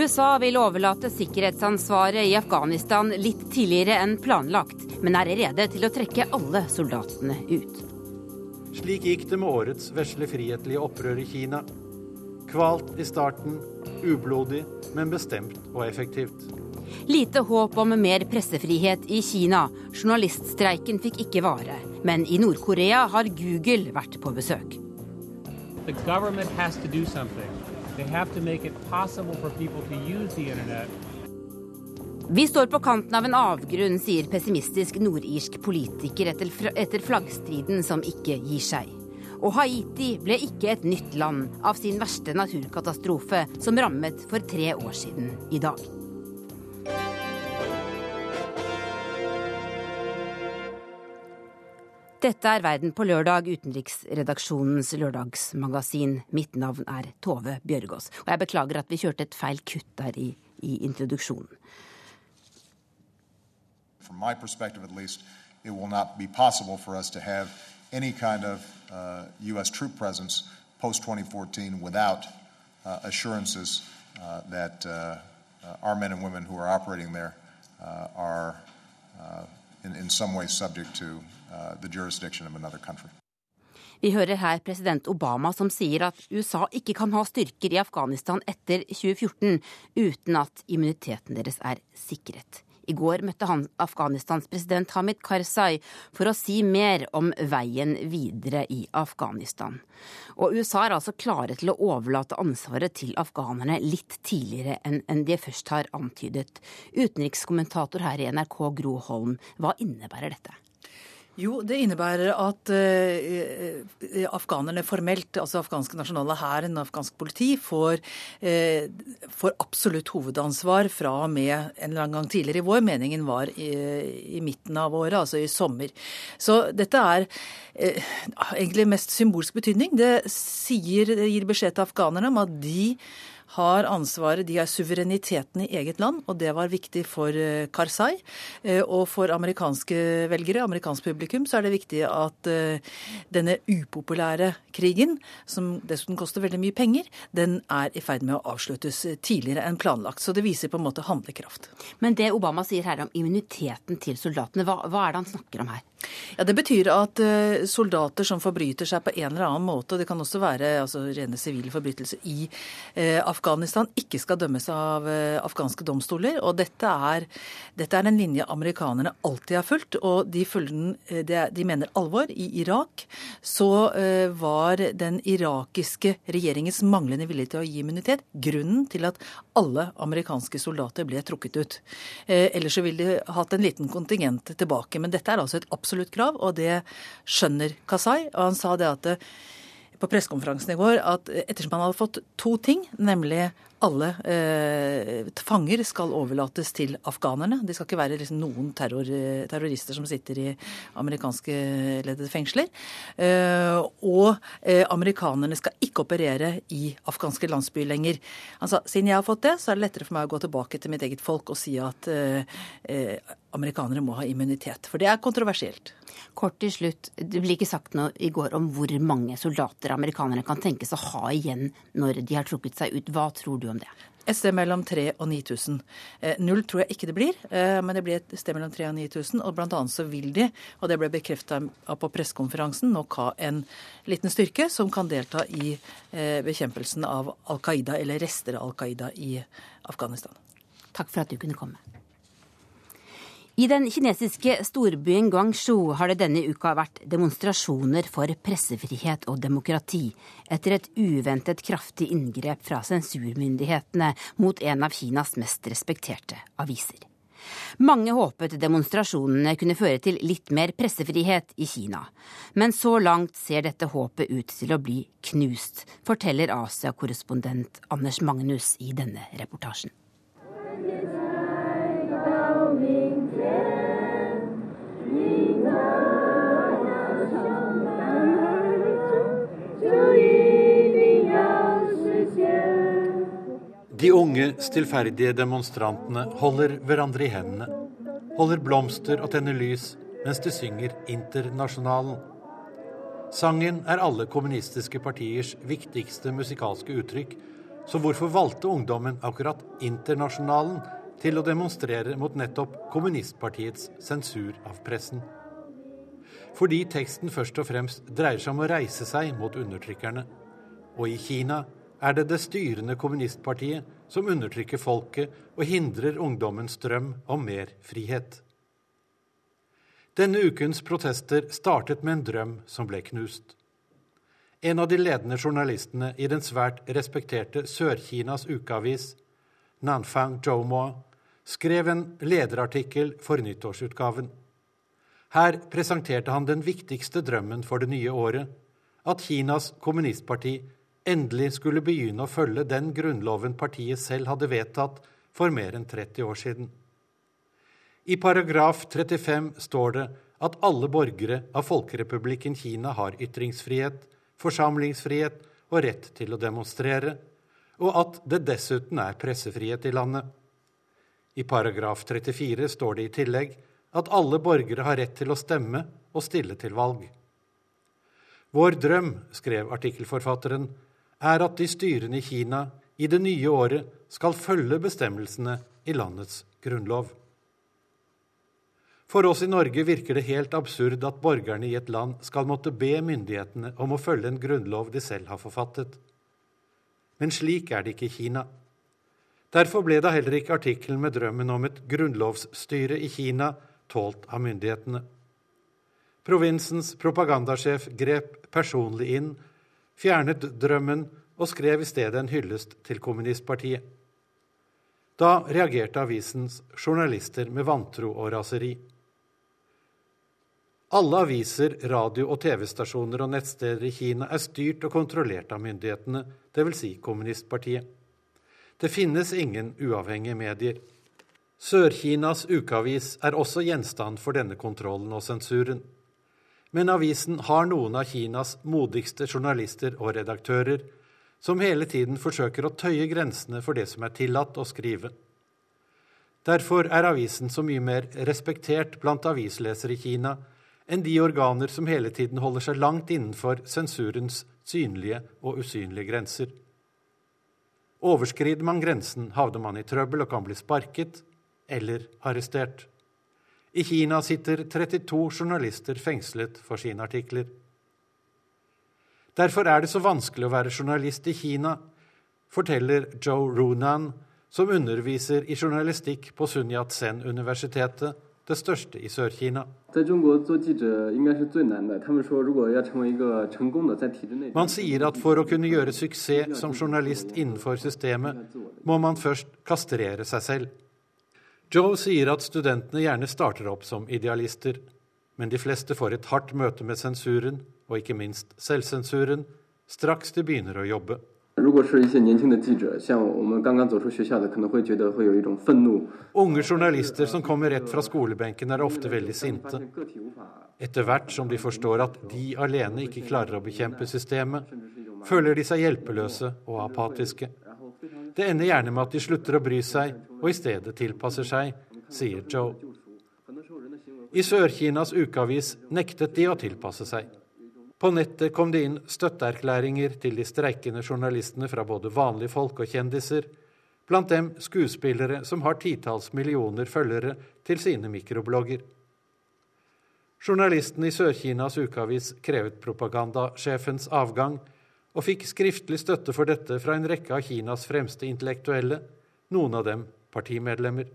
USA vil overlate sikkerhetsansvaret i Afghanistan litt tidligere enn planlagt, men er rede til å trekke alle soldatene ut. Slik gikk det med årets vesle frihetlige opprør i Kina. Kvalt i starten, ublodig, men bestemt og effektivt. Lite håp om mer pressefrihet i Kina. Journaliststreiken fikk ikke vare. Men i Nord-Korea har Google vært på besøk. The government has to do something. They have to make it possible for people to use the internet. Vi står på kanten av en avgrunn, sier pessimistisk nordirsk politiker etter, flaggstriden som ikke gir seg. Og Haiti ble ikke et nytt land av sin verste naturkatastrofe, som rammet for tre år siden i dag. Dette er Verden på lørdag, utenriksredaksjonens lørdagsmagasin. Mitt navn er Tove Bjørgaas. Og jeg beklager at vi kjørte et feil kutt der i, i introduksjonen. From my perspective at least, it will not be possible for us to have any kind of uh, U.S. troop presence post 2014 without uh, assurances uh, that uh, uh, our men and women who are operating there uh, are in, in, some way subject to the jurisdiction of another country. Vi hører her president Obama som sier at USA ikke kan ha styrker i Afghanistan etter 2014 uten at immuniteten deres er sikret. I går møtte han Afghanistans president Hamid Karzai for å si mer om veien videre i Afghanistan. Og USA er altså klare til å overlate ansvaret til afghanerne litt tidligere enn de først har antydet. Utenrikskommentator her i NRK Gro Holm, hva innebærer dette? Jo, det innebærer at eh, afghanerne formelt, altså afghanske nasjonale hæren afghansk politi, får, eh, får, absolutt hovedansvar fra og med en eller annen gang tidligere i vår. Meningen var i, i midten av året, altså i sommer. Så dette er eh, egentlig mest symbolsk betydning. Det sier, gir beskjed til afghanerne om at de har ansvaret, de har suvereniteten i eget land, og det var viktig for eh, Karzai. Eh, og for amerikanske velgere, amerikansk publikum, så er det viktig at eh, denne upopulære krigen, som dessuten koster veldig mye penger, den er i ferd med å avsluttes tidligere enn planlagt. Så det viser på en måte handlekraft. Men det Obama sier her om immuniteten til soldatene, hva, hva er det han snakker om her? Ja, Det betyr at soldater som forbryter seg på en eller annen måte, det kan også være altså, rene sivile forbrytelser i eh, Afghanistan ikke skal dømmes av eh, afghanske domstoler. Og dette er, dette er en linje amerikanerne alltid har fulgt, og de, den, eh, de mener alvor. I Irak så eh, var den irakiske regjeringens manglende vilje til å gi immunitet grunnen til at alle amerikanske soldater ble trukket ut. Ellers så ville de hatt en liten kontingent tilbake. Men dette er altså et absolutt krav, og det skjønner Kasai. Og han sa det at på pressekonferansen i går at ettersom han hadde fått to ting, nemlig alle eh, fanger skal overlates til afghanerne. Det skal ikke være liksom, noen terror, terrorister som sitter i amerikanske ledede fengsler. Eh, og eh, amerikanerne skal ikke operere i afghanske landsbyer lenger. Sa siden jeg har fått det, så er det lettere for meg å gå tilbake til mitt eget folk og si at eh, eh, amerikanere må ha immunitet. For det er kontroversielt. Kort til slutt, Det ble ikke sagt noe i går om hvor mange soldater amerikanerne kan tenkes å ha igjen når de har trukket seg ut. Hva tror du om det? Et sted mellom 3000 og 9000. Eh, null tror jeg ikke det blir, eh, men det blir et sted mellom 3000 og 9000. Og blant annet så vil de, og det ble bekrefta på pressekonferansen, nok ha en liten styrke som kan delta i eh, bekjempelsen av Al Qaida, eller rester av Al Qaida i Afghanistan. Takk for at du kunne komme. I den kinesiske storbyen Guangzhou har det denne uka vært demonstrasjoner for pressefrihet og demokrati, etter et uventet kraftig inngrep fra sensurmyndighetene mot en av Kinas mest respekterte aviser. Mange håpet demonstrasjonene kunne føre til litt mer pressefrihet i Kina. Men så langt ser dette håpet ut til å bli knust, forteller Asia-korrespondent Anders Magnus i denne reportasjen. De unge, stillferdige demonstrantene holder hverandre i hendene, holder blomster og tenner lys mens de synger Internasjonalen. Sangen er alle kommunistiske partiers viktigste musikalske uttrykk, Så hvorfor valgte ungdommen akkurat Internasjonalen til å demonstrere mot nettopp kommunistpartiets sensur av pressen? Fordi teksten først og fremst dreier seg om å reise seg mot undertrykkerne. Og i Kina er det det styrende kommunistpartiet som undertrykker folket og hindrer ungdommens drøm om mer frihet. Denne ukens protester startet med en drøm som ble knust. En av de ledende journalistene i den svært respekterte Sør-Kinas ukeavis, Nanfang Zhoumo, skrev en lederartikkel for nyttårsutgaven. Her presenterte han den viktigste drømmen for det nye året, at Kinas kommunistparti endelig skulle begynne å følge den grunnloven partiet selv hadde vedtatt for mer enn 30 år siden. I paragraf 35 står det at alle borgere av Folkerepublikken Kina har ytringsfrihet, forsamlingsfrihet og rett til å demonstrere, og at det dessuten er pressefrihet i landet. I paragraf 34 står det i tillegg at alle borgere har rett til å stemme og stille til valg. Vår drøm, skrev artikkelforfatteren, er at de styrende i Kina i det nye året skal følge bestemmelsene i landets grunnlov. For oss i Norge virker det helt absurd at borgerne i et land skal måtte be myndighetene om å følge en grunnlov de selv har forfattet. Men slik er det ikke i Kina. Derfor ble da heller ikke artikkelen med drømmen om et grunnlovsstyre i Kina tålt av myndighetene. Provinsens propagandasjef grep personlig inn fjernet drømmen og skrev i stedet en hyllest til kommunistpartiet. Da reagerte avisens journalister med vantro og raseri. Alle aviser, radio- og TV-stasjoner og nettsteder i Kina er styrt og kontrollert av myndighetene, dvs. Si kommunistpartiet. Det finnes ingen uavhengige medier. Sør-Kinas ukeavis er også gjenstand for denne kontrollen og sensuren men avisen har noen av Kinas modigste journalister og redaktører, som hele tiden forsøker å tøye grensene for det som er tillatt å skrive. Derfor er avisen så mye mer respektert blant avislesere i Kina enn de organer som hele tiden holder seg langt innenfor sensurens synlige og usynlige grenser. Overskrider man grensen, havner man i trøbbel og kan bli sparket eller arrestert. I Kina sitter 32 journalister fengslet for sine artikler. Derfor er det så vanskelig å være journalist i Kina, forteller Joe Runan, som underviser i journalistikk på Sun Yat-sen-universitetet, det største i Sør-Kina. Man sier at for å kunne gjøre suksess som journalist innenfor systemet, må man først kastrere seg selv. Joe sier at studentene gjerne starter opp som idealister, men de fleste får et hardt møte med sensuren, og ikke minst selvsensuren, straks de begynner å jobbe. Unge journalister som kommer rett fra skolebenken, er ofte veldig sinte. Etter hvert som de forstår at de alene ikke klarer å bekjempe systemet, føler de seg hjelpeløse og apatiske. Det ender gjerne med at de slutter å bry seg og i stedet tilpasser seg, sier Joe. I Sør-Kinas ukeavis nektet de å tilpasse seg. På nettet kom det inn støtteerklæringer til de streikende journalistene fra både vanlige folk og kjendiser, blant dem skuespillere som har titalls millioner følgere til sine mikroblogger. Journalisten i Sør-Kinas ukeavis krevet propagandasjefens avgang og fikk skriftlig støtte for dette fra en rekke av Kinas fremste intellektuelle, noen av dem partimedlemmer.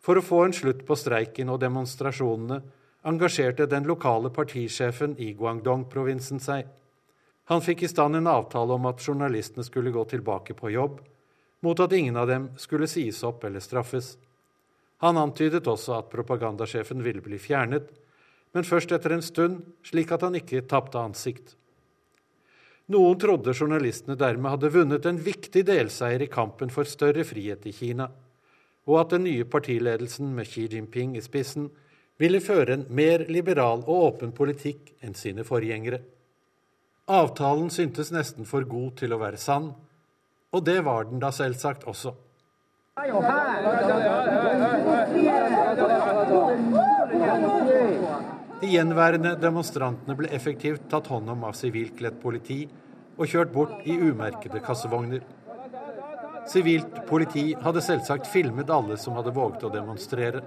For å få en slutt på streiken og demonstrasjonene engasjerte den lokale partisjefen i Guangdong-provinsen seg. Han fikk i stand en avtale om at journalistene skulle gå tilbake på jobb, mot at ingen av dem skulle sies opp eller straffes. Han antydet også at propagandasjefen ville bli fjernet, men først etter en stund, slik at han ikke tapte ansikt. Noen trodde journalistene dermed hadde vunnet en viktig delseier i kampen for større frihet i Kina, og at den nye partiledelsen med Xi Jinping i spissen ville føre en mer liberal og åpen politikk enn sine forgjengere. Avtalen syntes nesten for god til å være sann, og det var den da selvsagt også. De gjenværende demonstrantene ble effektivt tatt hånd om av sivilkledt politi og kjørt bort i umerkede kassevogner. Sivilt politi hadde selvsagt filmet alle som hadde våget å demonstrere.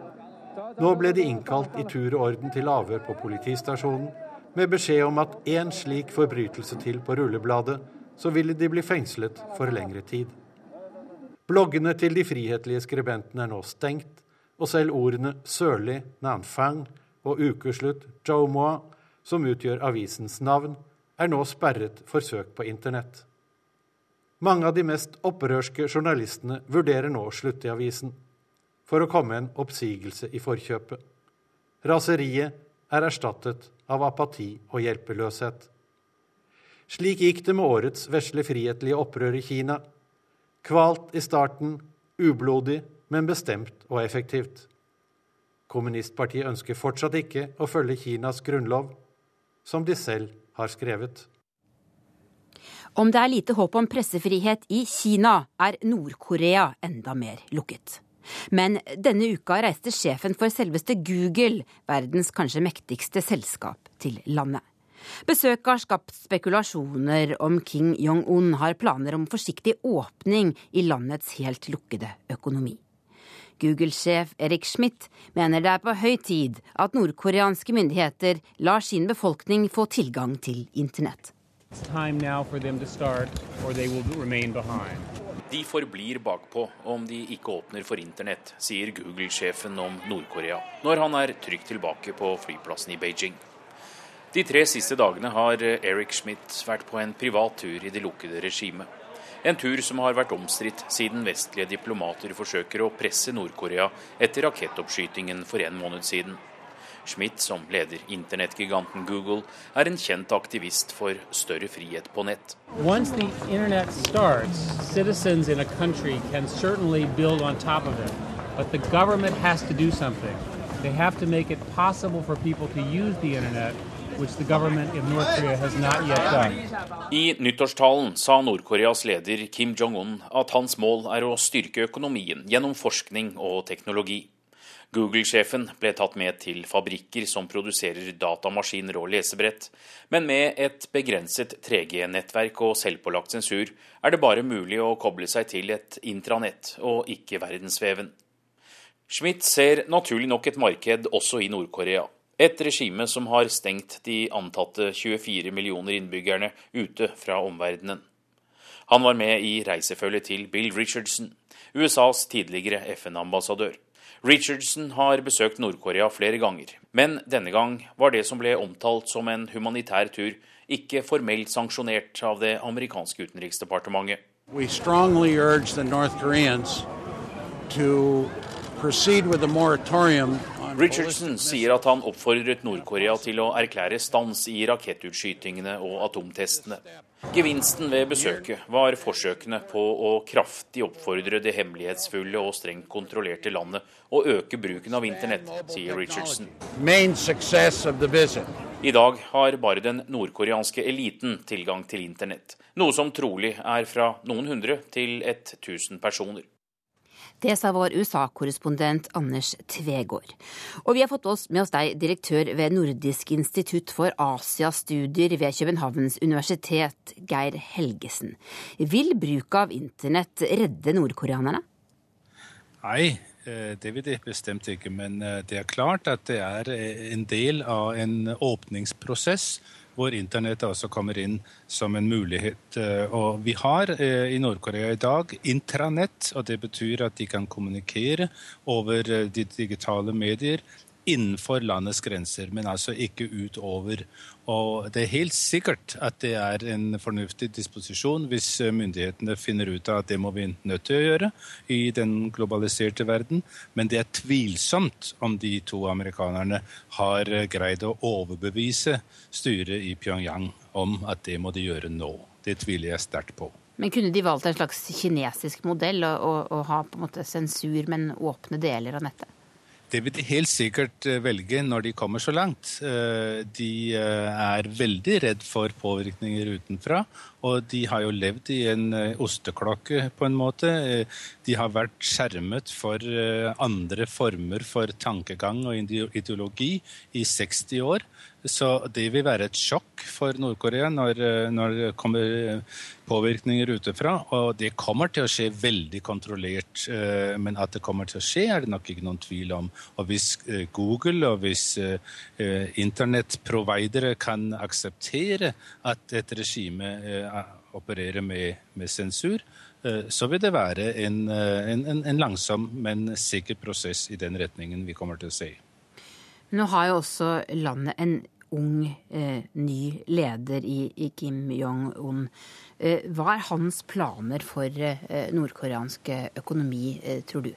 Nå ble de innkalt i tur og orden til avhør på politistasjonen, med beskjed om at én slik forbrytelse til på rullebladet, så ville de bli fengslet for lengre tid. Bloggene til de frihetlige skribentene er nå stengt, og selv ordene 'sørlig', 'nanfang' og 'ukeslutt', Jomoa, som utgjør avisens navn, er nå sperret for søk på internett. Mange av de mest opprørske journalistene vurderer nå å slutte i avisen, for å komme en oppsigelse i forkjøpet. Raseriet er erstattet av apati og hjelpeløshet. Slik gikk det med årets vesle frihetlige opprør i Kina. Kvalt i starten, ublodig, men bestemt og effektivt. Kommunistpartiet ønsker fortsatt ikke å følge Kinas grunnlov, som de selv har skrevet. Om det er lite håp om pressefrihet i Kina, er Nord-Korea enda mer lukket. Men denne uka reiste sjefen for selveste Google, verdens kanskje mektigste selskap, til landet. Besøket har skapt spekulasjoner om King Jong-un har planer om forsiktig åpning i landets helt lukkede økonomi. Google-sjef Erik Schmidt mener det er på høy tid at nordkoreanske myndigheter lar sin befolkning få tilgang til internett. De forblir bakpå om de ikke åpner for internett, sier Google-sjefen om Nord-Korea når han er trygt tilbake på flyplassen i Beijing. De tre siste dagene har Eric Schmidt vært på en privat tur i det lukkede regimet. En tur som har vært omstridt siden vestlige diplomater forsøker å presse Nord-Korea etter rakettoppskytingen for en måned siden. Schmidt, som leder internettgiganten Google, er en kjent aktivist for større frihet på nett. Starts, it, but the government has to do something. They have to make it possible for people to use the internet i nyttårstalen sa Nord-Koreas leder Kim Jong-un at hans mål er å styrke økonomien gjennom forskning og teknologi. Google-sjefen ble tatt med til fabrikker som produserer datamaskiner og lesebrett, men med et begrenset 3G-nettverk og selvpålagt sensur er det bare mulig å koble seg til et intranett og ikke verdensveven. Schmidt ser naturlig nok et marked også i Nord-Korea. Et regime som har stengt de antatte 24 millioner innbyggerne ute fra omverdenen. Han var med i reisefølget til Bill Richardson, USAs tidligere FN-ambassadør. Richardson har besøkt Nord-Korea flere ganger, men denne gang var det som ble omtalt som en humanitær tur, ikke formelt sanksjonert av det amerikanske utenriksdepartementet. We strongly urge the North Koreans to proceed Richardson sier at han oppfordret Nord-Korea til å erklære stans i rakettutskytingene og atomtestene. Gevinsten ved besøket var forsøkene på å kraftig oppfordre det hemmelighetsfulle og strengt kontrollerte landet å øke bruken av internett, sier Richardson. I dag har bare den nordkoreanske eliten tilgang til internett, noe som trolig er fra noen hundre til et tusen personer. Det sa vår USA-korrespondent Anders Tvegård. Og vi har fått oss med oss deg, direktør ved Nordisk institutt for Asiastudier ved Københavns universitet, Geir Helgesen. Vil bruk av internett redde nordkoreanerne? Nei, eh, det vil det bestemt ikke. Men eh, det er klart at det er eh, en del av en åpningsprosess hvor internett også kommer inn som en mulighet. Eh, og vi har eh, i Nord-Korea i dag intranett, og det betyr at de kan kommunikere over eh, de digitale medier innenfor landets grenser, men altså ikke utover. Og det er helt sikkert at det er en fornuftig disposisjon hvis eh, myndighetene finner ut av at det må vi nødt til å gjøre i den globaliserte verden. Men det er tvilsomt om de to amerikanerne har eh, greid å overbevise styret i Pyongyang om at det må de gjøre nå. Det tviler jeg sterkt på. Men kunne de valgt en slags kinesisk modell og, og ha på en måte sensur, men åpne deler av nettet? Det vil de helt sikkert eh, velge når de kommer så langt. Eh, de eh, er veldig redd for påvirkninger utenfra, Og de har jo levd i en osteklokke, på en måte. De har vært skjermet for andre former for tankegang og ideologi i 60 år. Så det vil være et sjokk for Nord-Korea når, når, det kommer påvirkninger utenfra. Og det kommer til å skje veldig kontrollert. Eh, men at det kommer til å skje, er det nok ikke noen tvil om. Og hvis eh, Google og hvis eh, internettprovidere kan akseptere at et regime opererer med, med sensur, så vil det være en, en, en, langsom, men sikker prosess i den retningen vi kommer til å se. Nå har jo også landet en ung, eh, ny leder i, i Kim Jong-un. Eh, hva er hans planer for eh, nordkoreansk økonomi, eh, tror du?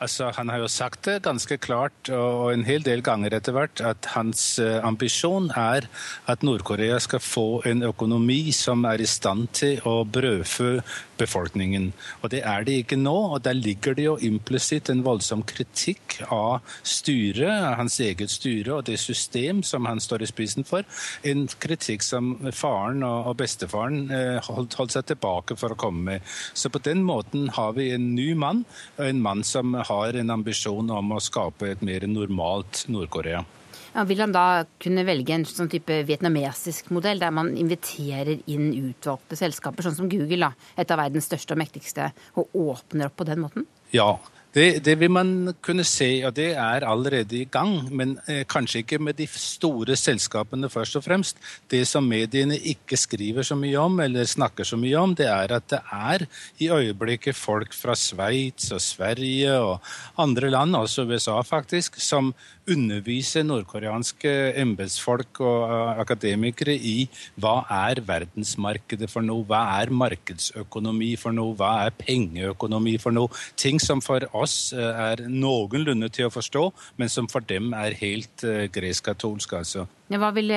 Altså, han har jo sagt det ganske klart, og en hel del ganger etter hvert, at hans eh, ambisjon er at Nord-Korea skal få en økonomi som er i stand til å brødfø befolkningen. Og det er det ikke nå, og der ligger det jo implisitt en voldsom kritikk av styret, hans eget styre og det system som han står i spissen for. En kritikk som faren og bestefaren eh, holdt, holdt seg tilbake for å komme med. Så på den måten har vi en ny mann, en mann som har en ambisjon om å skape et mer normalt Nord-Korea. Ja, vil han da kunne velge en sånn type vietnamesisk modell, der man inviterer inn utvalgte selskaper, sånn som Google, da, et av verdens største og mektigste, og åpner opp på den måten? Ja, det, det, vil man kunne se, og det er allerede i gang. Men eh, kanskje ikke med de store selskapene først og fremst. Det som mediene ikke skriver så mye om, eller snakker så mye om, det er at det er i øyeblikket folk fra Sveits og Sverige og andre land, også USA faktisk, som underviser nordkoreanske embetsfolk og eh, akademikere i hva er verdensmarkedet for noe, hva er markedsøkonomi for noe, hva er pengeøkonomi for noe. Ting som for oss eh, er noenlunde til å forstå, men som for dem er helt uh, gresk-katolsk. altså. Hva vil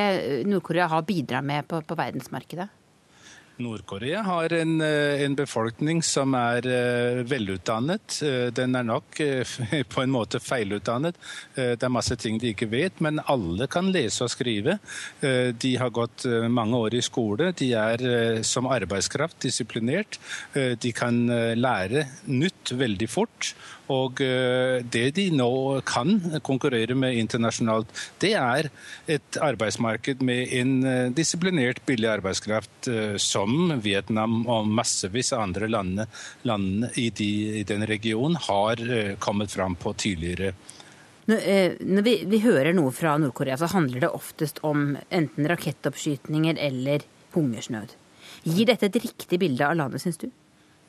Nord-Korea ha bidra med på, på verdensmarkedet? Nord-Korea har en, eh, en, befolkning som er uh, velutdannet. Uh, den er nok på en måte feilutdannet. det er masse ting de ikke vet, men alle kan lese og skrive. de har gått mange år i skole. De er som arbeidskraft disiplinert. de kan lære nytt veldig fort. Og eh, det de nå kan konkurrere med internasjonalt, det er et arbeidsmarked med en eh, disiplinert, billig arbeidskraft eh, som Vietnam og massevis av andre landene, landene i, de, i den regionen har kommet fram på tidligere. Når vi, vi hører noe fra Nord-Korea, så handler det oftest om enten rakettoppskytninger eller hungersnød. Gir dette et riktig bilde av landet, syns du?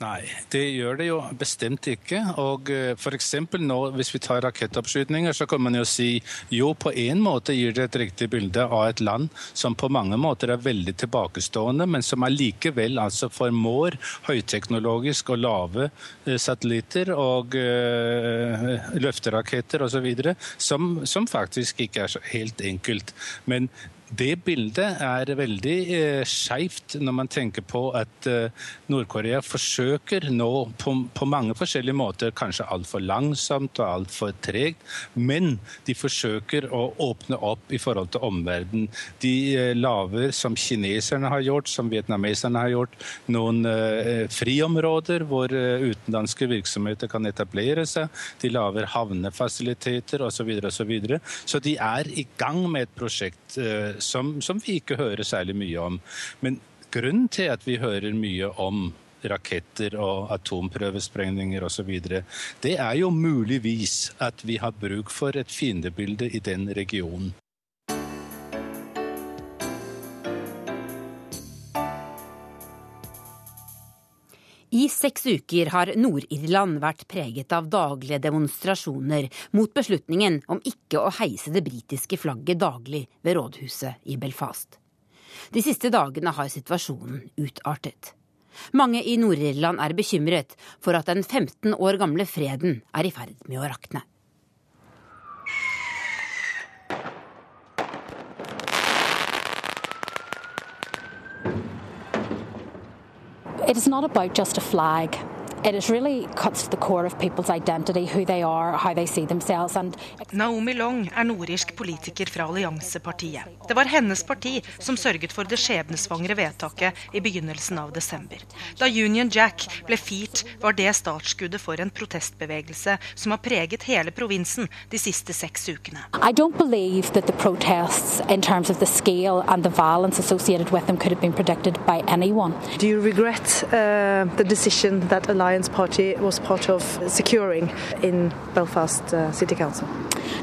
Nei, det gjør det jo bestemt ikke. Og eh, f.eks. nå, hvis vi tar rakettoppskytninger, så kan man jo si jo, på en måte gir det et riktig bilde av et land som på mange måter er veldig tilbakestående, men som allikevel altså formår høyteknologisk og lave eh, satellitter og øh, løfteraketter osv., som, som faktisk ikke er så helt enkelt. Men det bildet er veldig eh, skeivt når man tenker på at eh, Nord-Korea forsøker nå på, på, mange forskjellige måter, kanskje altfor langsomt og altfor tregt, men de forsøker å åpne opp i forhold til omverdenen. De eh, lager, som kineserne har gjort, som vietnameserne har gjort, noen eh, friområder hvor eh, utenlandske virksomheter kan etablere seg. De lager havnefasiliteter osv. Så, videre, og så, videre. så de er i gang med et prosjekt som, som vi ikke hører særlig mye om. Men grunnen til at vi hører mye om raketter og atomprøvesprengninger osv. Det er jo muligvis at vi har bruk for et fiendebilde i den regionen. I seks uker har Nord-Irland vært preget av daglige demonstrasjoner mot beslutningen om ikke å heise det britiske flagget daglig ved rådhuset i Belfast. De siste dagene har situasjonen utartet. Mange i Nord-Irland er bekymret for at den 15 år gamle freden er i ferd med å rakne. It is not about just a flag. It really cuts to the core of people's identity, who they are, how they see themselves. And... Naomi Long er nordisk politiker fra Alliansepartiet. Det var hennes parti som sørget for det skjebnesvangre vedtaket i begynnelsen av desember. Da Union Jack ble firt, var det startskuddet for en protestbevegelse som har preget hele provinsen de siste seks ukene. I don't believe that the protests, in terms of the scale and the violence associated with them, could have been predicted by anyone. Do you regret uh, the decision that Alliance Alliance Party was part of securing in Belfast uh, City Council?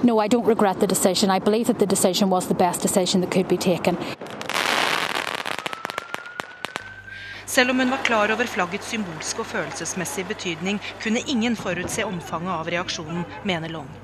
No, I don't regret the decision. I believe that the decision was the best decision that could be taken. Selv om hun var klar over flaggets symbolske og følelsesmessige betydning, kunne ingen forutse omfanget av reaksjonen, mener Long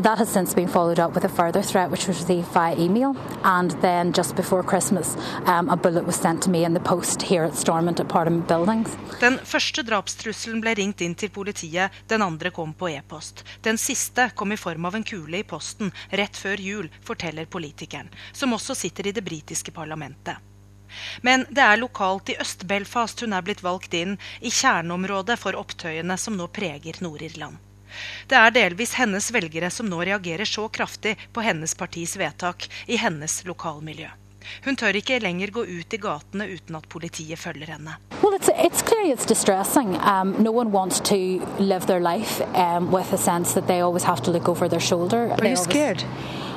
That has since been followed up with a further threat, which was received via email, and then just before Christmas, um, a bullet was sent to me in the post here at Stormont at Parliament Buildings. Den første drapstrusselen ble ringt inn til politiet, den andre kom på e-post. Den siste kom i form av en kule i posten rett før jul, forteller politikeren, som også sitter i det britiske parlamentet. Men det er lokalt i Øst-Belfast hun er blitt valgt inn, i kjerneområdet for opptøyene som nå preger Nord-Irland. Det er delvis hennes velgere som nå reagerer så kraftig på hennes partis vedtak i hennes lokalmiljø. Hun tør ikke lenger gå ut i gatene uten at politiet følger henne. Well, it's, it's clearly it's distressing. Um, no one wants to live their life um, with a sense that they always have to look over their shoulder. Are you scared?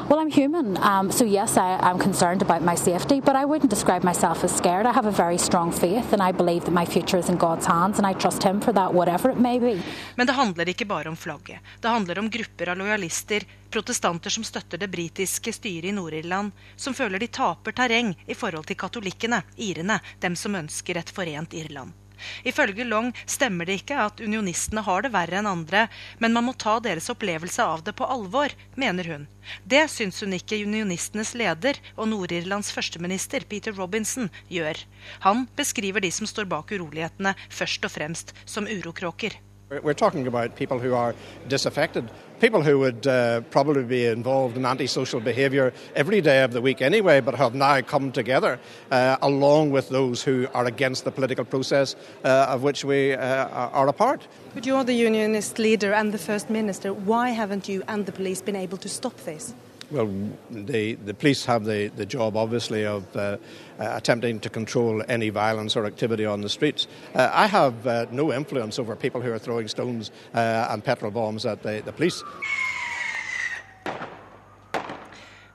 Well, I'm human, um, so yes, I, am concerned about my safety, but I wouldn't describe myself as scared. I have a very strong faith, and I believe that my future is in God's hands, and I trust Him for that, whatever it may be. Men det handler ikke bare om flagget. Det handler om grupper av lojalister, protestanter som støtter det britiske styret i Nord-Irland, som føler de taper terreng i forhold til katolikkene, irene, dem som ønsker et forent Irland. Ifølge Long stemmer det ikke at unionistene har det verre enn andre, men man må ta deres opplevelse av det på alvor, mener hun. Det syns hun ikke unionistenes leder og Nord-Irlands førsteminister Peter Robinson gjør. Han beskriver de som står bak urolighetene, først og fremst som urokråker. We're talking about people who are disaffected, people who would uh, probably be involved in antisocial behaviour every day of the week anyway, but have now come together uh, along with those who are against the political process uh, of which we uh, are a part. But you're the unionist leader and the First Minister. Why haven't you and the police been able to stop this? Well, the, the police have the, the job, obviously, of uh, uh, attempting to control any violence or activity on the streets. Uh, I have uh, no influence over people who are throwing stones uh, and petrol bombs at the, the police.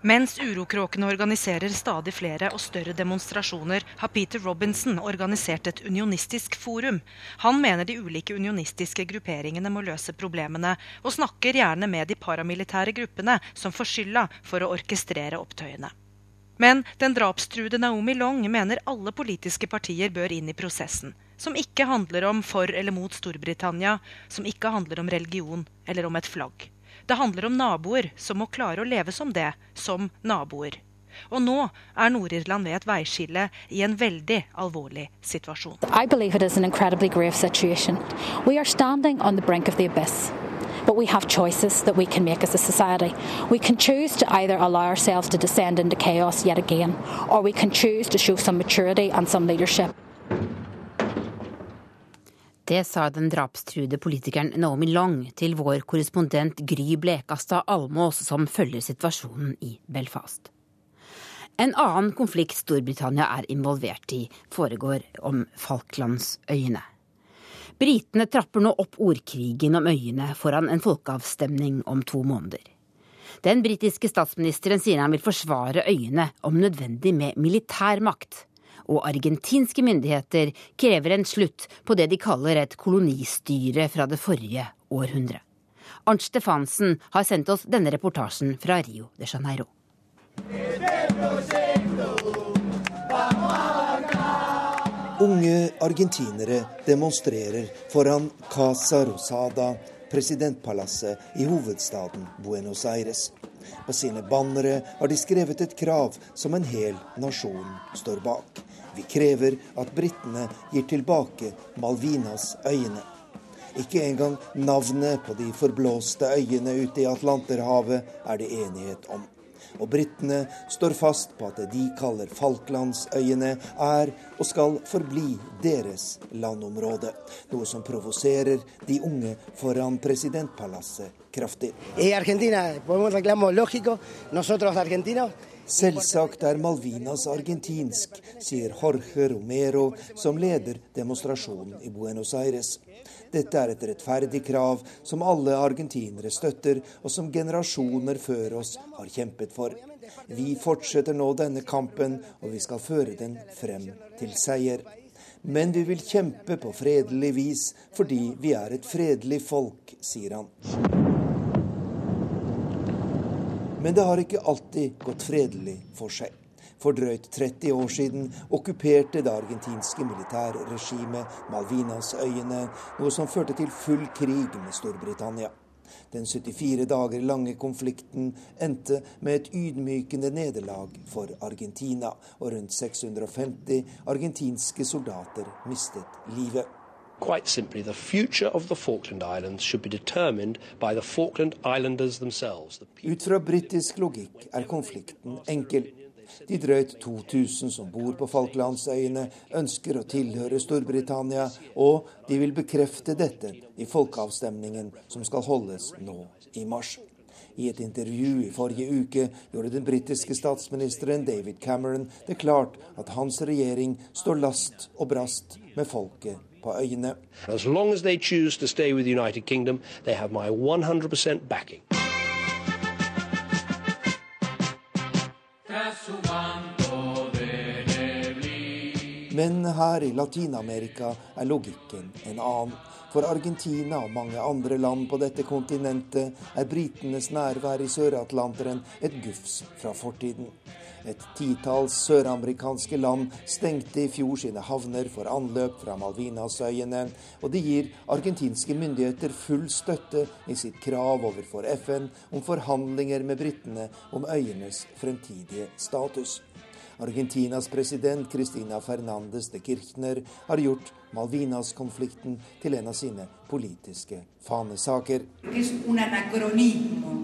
Mens urokråkene organiserer stadig flere og større demonstrasjoner, har Peter Robinson organisert et unionistisk forum. Han mener de ulike unionistiske grupperingene må løse problemene, og snakker gjerne med de paramilitære gruppene som får skylda for å orkestrere opptøyene. Men den drapstruede Naomi Long mener alle politiske partier bør inn i prosessen. Som ikke handler om for eller mot Storbritannia, som ikke handler om religion eller om et flagg. Det handler om naboer som må klare å leve som det, som naboer. Og nå er Nord-Irland ved et veiskille i en veldig alvorlig situasjon. But we have choices that we can make as a society. We can choose to either allow ourselves to descend into chaos yet again, or we can choose to show some maturity and some leadership. Det sa den drapstruede politikeren Naomi Long til vår korrespondent Gry Blekastad Almås, som følger situasjonen i Belfast. En annen konflikt Storbritannia er involvert i, foregår om Falklandsøyene. Britene trapper nå opp ordkrigen om øyene foran en folkeavstemning om to måneder. Den britiske statsministeren sier han vil forsvare øyene, om nødvendig med militærmakt og argentinske myndigheter krever en slutt på det de kaller et kolonistyre fra det forrige århundret. Arnt Stefansen har sendt oss denne reportasjen fra Rio de Janeiro. Unge argentinere demonstrerer foran Casa Rosada, presidentpalasset i hovedstaden Buenos Aires. På sine bannere har de skrevet et krav som en hel nasjon står bak. Vi krever at britene gir tilbake Malvinas øyene. Ikke engang navnet på de forblåste øyene ute i Atlanterhavet er det enighet om. Og britene står fast på at det de kaller Falklandsøyene, er og skal forbli deres landområde. Noe som provoserer de unge foran presidentpalasset kraftig. Selvsagt er Malvinas argentinsk, sier Jorge Romero, som leder demonstrasjonen i Buenos Aires. Dette er et rettferdig krav som alle argentinere støtter, og som generasjoner før oss har kjempet for. Vi fortsetter nå denne kampen, og vi skal føre den frem til seier. Men vi vil kjempe på fredelig vis fordi vi er et fredelig folk, sier han. Men det har ikke alltid gått fredelig for seg. For drøyt 30 år siden okkuperte det argentinske militærregimet Malvinasøyene, noe som førte til full krig med Storbritannia. Den 74 dager lange konflikten endte med et ydmykende nederlag for Argentina, og rundt 650 argentinske soldater mistet livet. Quite simply, the future of the Falkland Islands should be determined by the Falkland Islanders themselves. Ut fra britisk logikk er konflikten enkel. De drøyt 2000 som bor på Falklandsøyene, ønsker å tilhøre Storbritannia, og de vil bekrefte dette i folkeavstemningen som skal holdes nå i mars. I et intervju i forrige uke gjorde den britiske statsministeren David Cameron det klart at hans regjering står last og brast med folket på øyene. As long as they choose to stay with the United Kingdom, they have my 100% backing. Men her i Latin-Amerika er logikken en annen. For Argentina og mange andre land på dette kontinentet er britenes nærvær i Sør-Atlanteren et gufs fra fortiden. Et titalls søramerikanske land stengte i fjor sine havner for anløp fra Malvinasøyene, og det gir argentinske myndigheter full støtte i sitt krav overfor FN om forhandlinger med britene om øyenes fremtidige status. Argentinas president Cristina Fernandez de Kirchner har gjort Malvinas-konflikten til en av sine politiske fanesaker. Det er en anakronisme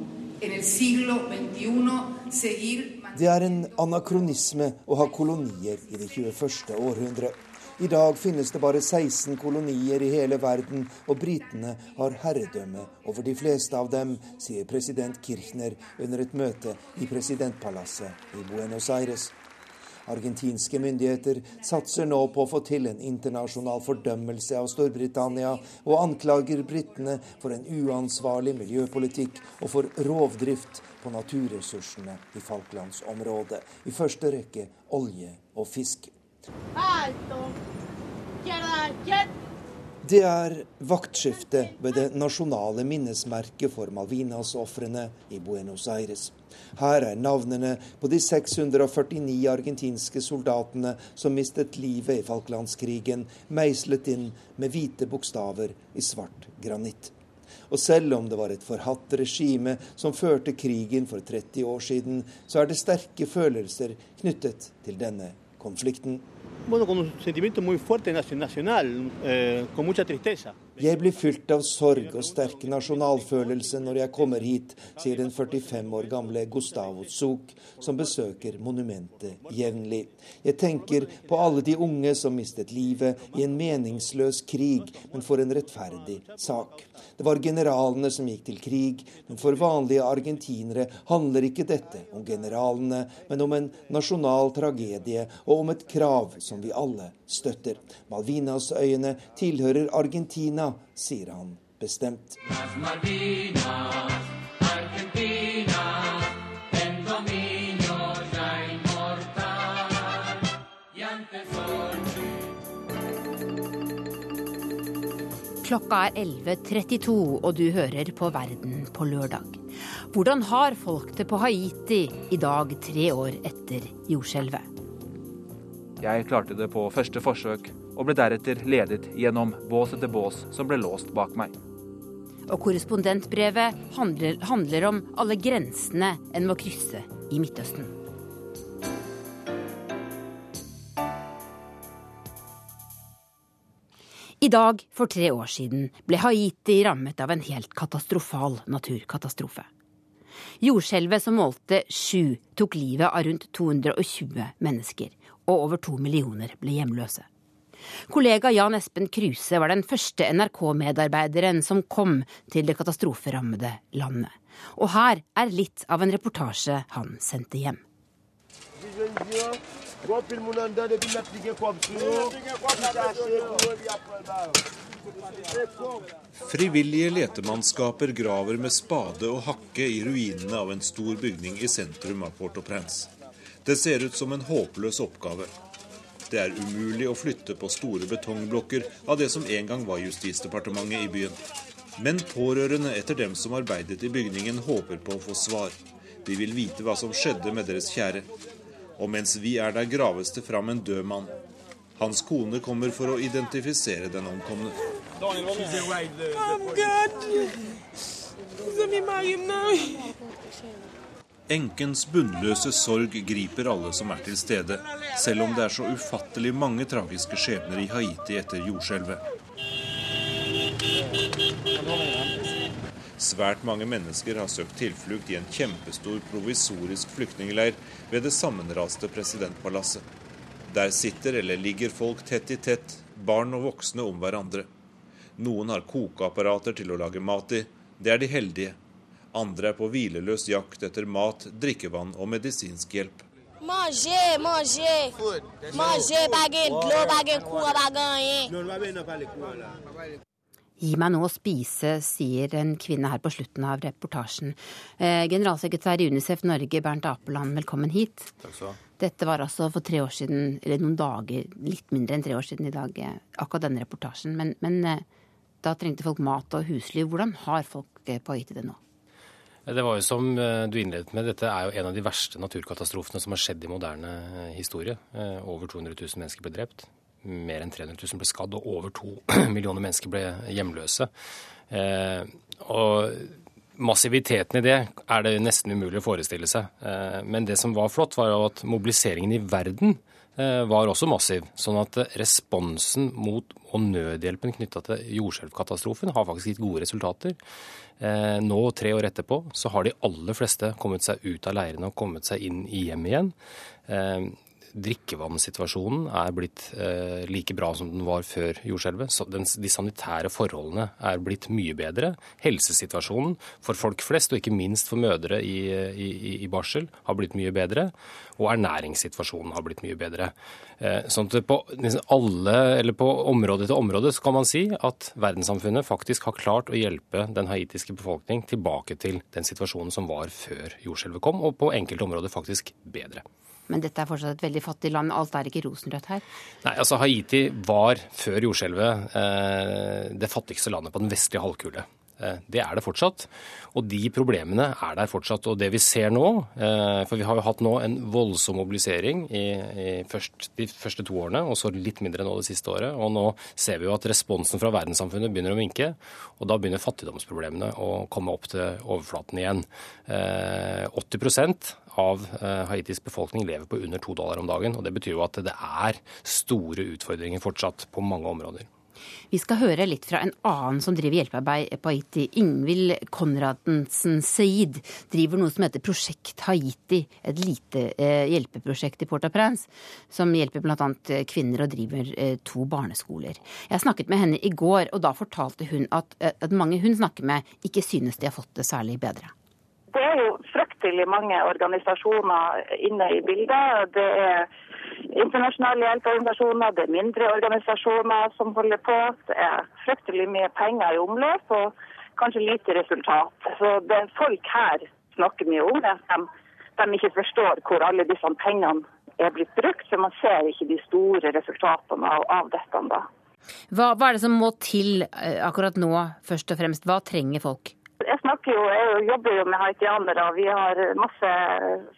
å ha kolonier i det 21. århundre. I dag finnes det bare 16 kolonier i hele verden, og britene har herredømme over de fleste av dem, sier president Kirchner under et møte i presidentpalasset i Buenos Aires. Argentinske myndigheter satser nå på å få til en internasjonal fordømmelse av Storbritannia, og anklager britene for en uansvarlig miljøpolitikk og for rovdrift på naturressursene i Falklandsområdet, i første rekke olje og fisk. Alto. Det er vaktskifte ved det nasjonale minnesmerket for Malvinas-ofrene i Buenos Aires. Her er navnene på de 649 argentinske soldatene som mistet livet i Falklandskrigen, meislet inn med hvite bokstaver i svart granitt. Og selv om det var et forhatt regime som førte krigen for 30 år siden, så er det sterke følelser knyttet til denne konflikten. Bueno, con un sentimiento muy fuerte nacional, eh. Jeg blir fylt av sorg og sterk nasjonalfølelse når jeg kommer hit, sier den 45 år gamle Gustavo Zug, som besøker monumentet jevnlig. Jeg tenker på alle de unge som mistet livet i en meningsløs krig, men for en rettferdig sak. Det var generalene som gikk til krig, men for vanlige argentinere handler ikke dette om generalene, men om en nasjonal tragedie og om et krav som vi alle støtter. Malvinasøyene tilhører Argentina sier han bestemt. Klokka er 11.32, og du hører på Verden på lørdag. Hvordan har folk det på Haiti i dag, tre år etter jordskjelvet? Jeg klarte det på første forsøk, og ble deretter ledet gjennom bås etter bås som ble låst bak meg. Og korrespondentbrevet handler, handler om alle grensene en må krysse i Midtøsten. I dag for tre år siden ble Haiti rammet av en helt katastrofal naturkatastrofe. Jordskjelvet som målte sju, tok livet av rundt 220 mennesker, og over to millioner ble hjemløse. Kollega Jan Espen Kruse var den første NRK-medarbeideren som kom til det katastroferammede landet. Og her er litt av en reportasje han sendte hjem. Frivillige letemannskaper graver med spade og hakke i ruinene av en stor bygning i sentrum av Port-au-Prince. Det ser ut som en håpløs oppgave. Det er umulig å flytte på store betongblokker av det som en gang var Justisdepartementet i byen. Men pårørende etter dem som arbeidet i bygningen, håper på å få svar. De vil vite hva som skjedde med deres kjære. Og mens vi er der, graves det fram en død mann. Hans kone kommer for å identifisere den omkomne. Enkens bunnløse sorg griper alle som er til stede, selv om det er så ufattelig mange tragiske skjebner i Haiti etter jordskjelvet. Svært mange mennesker har søkt tilflukt i en kjempestor provisorisk flyktningleir ved det sammenraste presidentpalasset. Der sitter eller ligger folk tett i tett, barn og voksne om hverandre. Noen har kokeapparater til å lage mat i. Det er de heldige. Andre er på hvileløs jakt etter mat, drikkevann og medisinsk hjelp. Manger, manger. Manger, bagen glå, bagen koa, bagen Gi meg noe å spise, sier en kvinne her på slutten av reportasjen. Eh, generalsekretær i Unicef Norge, Bernt Apeland, velkommen hit. Takk skal du ha. Dette var altså for tre år siden, eller noen dager, litt mindre enn tre år siden i dag, eh, akkurat denne reportasjen. Men, men eh, da trengte folk mat og husly. Hvordan har folk eh, på Haiti det nå? Det var jo som eh, du innledet med, dette er jo en av de verste naturkatastrofene som har skjedd i moderne eh, historie. Eh, over 200 000 mennesker ble drept. Mer enn 300 000 ble skadd, og over to millioner mennesker ble hjemløse. Og massiviteten i det er det nesten umulig å forestille seg. Men det som var flott, var at mobiliseringen i verden var også massiv. Sånn at responsen mot og nødhjelpen knytta til jordskjelvkatastrofen har faktisk gitt gode resultater. Eh, nå, tre år etterpå, så har de aller fleste kommet seg ut av leirene og kommet seg inn i hjem igjen. Drikkevannssituasjonen er blitt eh, like bra som den var før jordskjelvet. De sanitære forholdene er blitt mye bedre. Helsesituasjonen for folk flest, og ikke minst for mødre i, i, i barsel, har blitt mye bedre. Og ernæringssituasjonen har blitt mye bedre. Eh, sånn at på, alle, eller på område til område så kan man si at verdenssamfunnet faktisk har klart å hjelpe den haitiske befolkning tilbake til den situasjonen som var før jordskjelvet kom, og på enkelte områder faktisk bedre. Men dette er fortsatt et veldig fattig land. Alt er ikke rosenrødt her? Nei, altså Haiti var før jordskjelvet eh, det fattigste landet på den vestlige halvkule. Eh, det er det fortsatt. Og de problemene er der fortsatt. Og det vi ser nå, eh, for vi har jo hatt nå en voldsom mobilisering i, i først, de første to årene, og så litt mindre nå det siste året. Og nå ser vi jo at responsen fra verdenssamfunnet begynner å minke. Og da begynner fattigdomsproblemene å komme opp til overflaten igjen. 80% av Haitis befolkning lever på under to dollar om dagen. og Det betyr jo at det er store utfordringer fortsatt på mange områder. Vi skal høre litt fra en annen som driver hjelpearbeid på Haiti. Ingvild Konradsen Seid driver noe som heter Prosjekt Haiti. Et lite eh, hjelpeprosjekt i Port-au-Prince som hjelper bl.a. kvinner og driver eh, to barneskoler. Jeg snakket med henne i går, og da fortalte hun at, eh, at mange hun snakker med, ikke synes de har fått det særlig bedre. Det er jo fryktelig mange organisasjoner inne i bildet. Det er internasjonale hjelpeorganisasjoner, det er mindre organisasjoner som holder på. Det er fryktelig mye penger i omløp og kanskje lite resultat. Så det folk her snakker mye om, det de, de ikke forstår hvor alle disse pengene er blitt brukt. For man ser ikke de store resultatene av, av dette da. Hva, hva er det som må til akkurat nå, først og fremst? Hva trenger folk? Snakker jo, jeg jobber jo med haitianere. og Vi har masse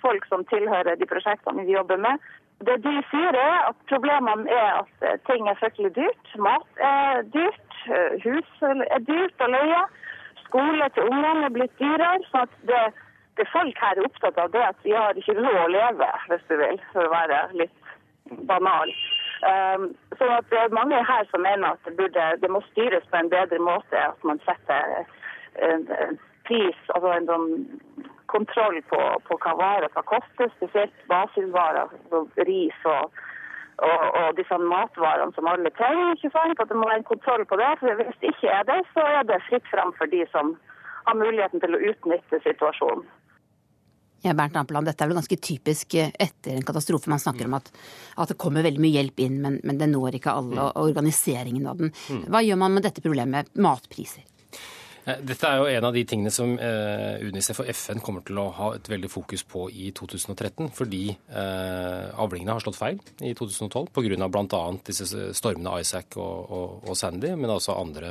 folk som tilhører de prosjektene vi jobber med. Det de sier er at Problemene er at ting er fryktelig dyrt. Mat er dyrt, hus er dyrt å leie. Skole til ungene er blitt dyrere. så at det, det folk her er opptatt av, det at vi har ikke råd å leve, hvis du vil, for å være litt banal. Um, så at det er mange her som mener at det, burde, det må styres på en bedre måte. At man setter en, en pris, altså en sånn kontroll på, på hva varer skal koste, spesielt basisvarer, altså ris og, og, og disse matvarene som alle trenger. ikke sant? At det må være en kontroll på det. for Hvis det ikke er det, så er det fritt fram for de som har muligheten til å utnytte situasjonen. Ja, Bernt Ampeland, Dette er vel ganske typisk eh, etter en katastrofe. Man snakker om at, at det kommer veldig mye hjelp inn, men, men det når ikke alle, og mm. organiseringen av den. Mm. Hva gjør man med dette problemet, matpriser? Eh, dette er jo en av de tingene som eh, Unicef og FN kommer til å ha et veldig fokus på i 2013, fordi eh, avlingene har slått feil i 2012 pga. bl.a. disse stormene Isaac og, og, og, Sandy, men også andre,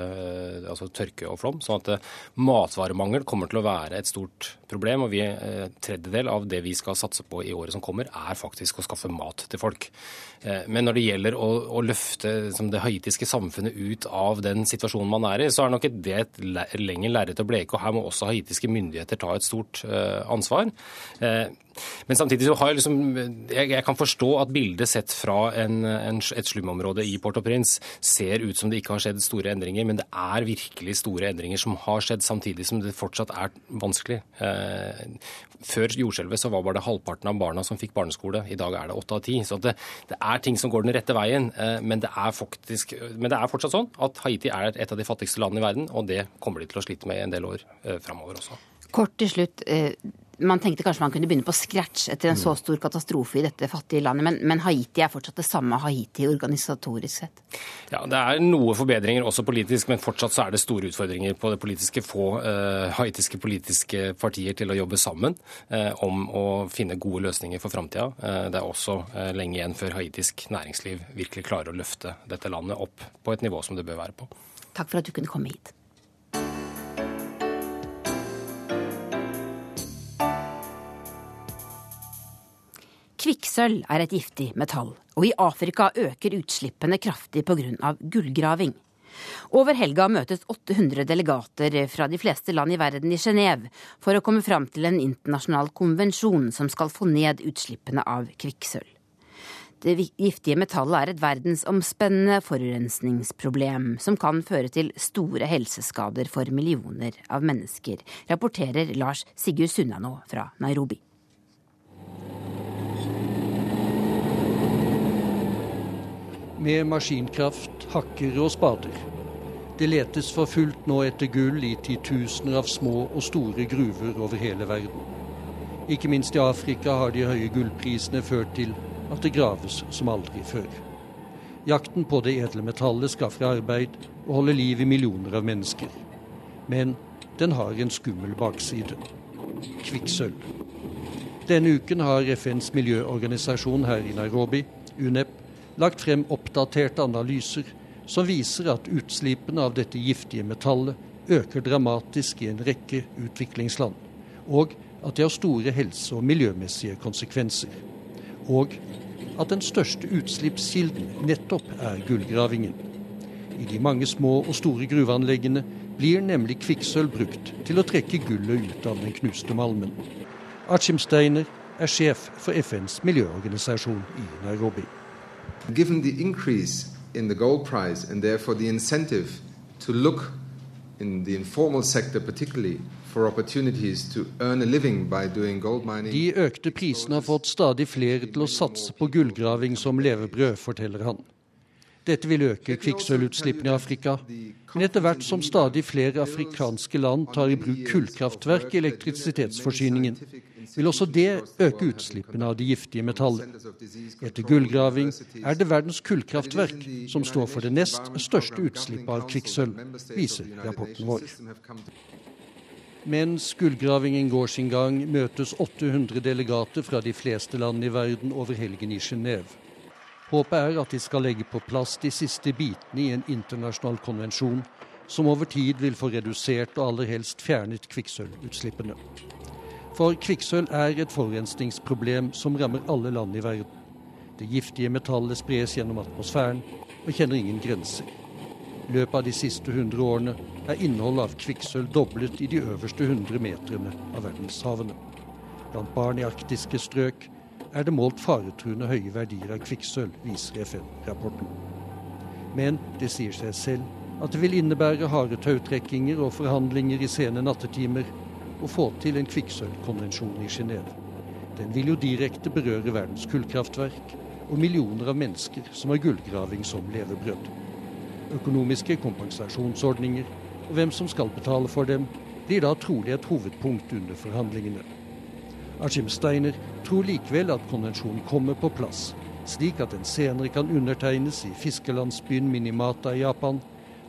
altså tørke og flom. sånn at matvaremangel kommer til å være et stort problem. og vi, tredjedel av det vi skal satse på i året som kommer, er faktisk å skaffe mat til folk. Men når det gjelder å, å løfte liksom, det haitiske samfunnet ut av den situasjonen man er i, så er nok det et lenger lerret å bleke. og Her må også haitiske myndigheter ta et stort uh, ansvar. Men samtidig så har jeg liksom Jeg, jeg kan forstå at bildet sett fra en, en, et slumområde i Port-au-Prince ser ut som det ikke har skjedd store endringer, men det er virkelig store endringer som har skjedd, samtidig som det fortsatt er vanskelig. Eh, før jordskjelvet så var bare det halvparten av barna som fikk barneskole. I dag er det åtte av ti. Så det, det, er ting som går den rette veien. Eh, men, det faktisk, men, det er fortsatt sånn at Haiti er et av de fattigste landene i verden, og det kommer de til å slite med i en del år eh, framover også. Kort til slutt. Eh, man tenkte kanskje man kunne begynne på scratch etter en så mm. stor katastrofe i dette fattige landet, men, men, Haiti er fortsatt det samme Haiti organisatorisk sett? Ja, Det er noe forbedringer også politisk, men fortsatt så er det store utfordringer på det politiske. Få eh, haitiske politiske partier til å jobbe sammen eh, om å finne gode løsninger for framtida. Eh, det er også lenge igjen før haitisk næringsliv virkelig klarer å løfte dette landet opp på et nivå som det bør være på. Takk for at du kunne komme hit. Kvikksølv er et giftig metall, og i Afrika øker utslippene kraftig pga. gullgraving. Over helga møtes 800 delegater fra de fleste land i verden i Genéve for å komme fram til en internasjonal konvensjon som skal få ned utslippene av kvikksølv. Det giftige metallet er et verdensomspennende forurensningsproblem som kan føre til store helseskader for millioner av mennesker, rapporterer Lars Sigurd Sunnanå fra Nairobi. Med maskinkraft, hakker og spader. Det letes for fullt nå etter gull i titusener av små og store gruver over hele verden. Ikke minst i Afrika har de høye gullprisene ført til at det graves som aldri før. Jakten på det edle metallet skaffer arbeid og holder liv i millioner av mennesker. Men den har en skummel bakside. Kvikksølv. Denne uken har FNs miljøorganisasjon her i Nairobi, UNEP, lagt frem oppdaterte analyser som viser at utslippene av dette giftige metallet øker dramatisk i en rekke utviklingsland, og at det har store helse- og miljømessige konsekvenser. Og at den største utslippskilden nettopp er gullgravingen. I de mange små og store gruveanleggene blir nemlig kvikksølv brukt til å trekke gullet ut av den knuste malmen. Achim Steiner er sjef for FNs miljøorganisasjon i Nairobi. Given the increase in the gold price and therefore the incentive to look in the informal sector particularly De økte prisene har fått stadig flere til å satse på gullgraving som levebrød, forteller han. Dette vil øke kvikksølvutslippene i Afrika, men etter hvert som stadig flere afrikanske land tar i bruk kullkraftverk i elektrisitetsforsyningen, vil også det øke utslippene av de giftige metallet. Etter gullgraving er det verdens kullkraftverk som står for det nest største utslippet av kvikksølv, viser rapporten vår. Mens gullgravingen går sin gang, møtes 800 delegater fra de fleste land i verden over helgen i Genéve. Håpet er at de skal legge på plass de siste bitene i en internasjonal konvensjon som over tid vil få redusert og aller helst fjernet kvikksølvutslippene. For kvikksølv er et forurensningsproblem som rammer alle land i verden. Det giftige metallet spres gjennom atmosfæren og kjenner ingen grenser. I løpet av de siste 100 årene er innholdet av kvikksølv doblet i de øverste 100 meterne av verdenshavene. Blant barn i arktiske strøk er det målt faretruende høye verdier av kvikksølv, viser FN-rapporten. Men det sier seg selv at det vil innebære harde tautrekkinger og forhandlinger i sene nattetimer å få til en kvikksølvkonvensjon i Genéve. Den vil jo direkte berøre verdens kullkraftverk og millioner av mennesker som har gullgraving som levebrød. Økonomiske kompensasjonsordninger og hvem som skal betale for dem, blir da trolig et hovedpunkt under forhandlingene. Steiner tror likevel at konvensjonen kommer på plass, slik at den senere kan undertegnes i fiskelandsbyen Minimata i Japan,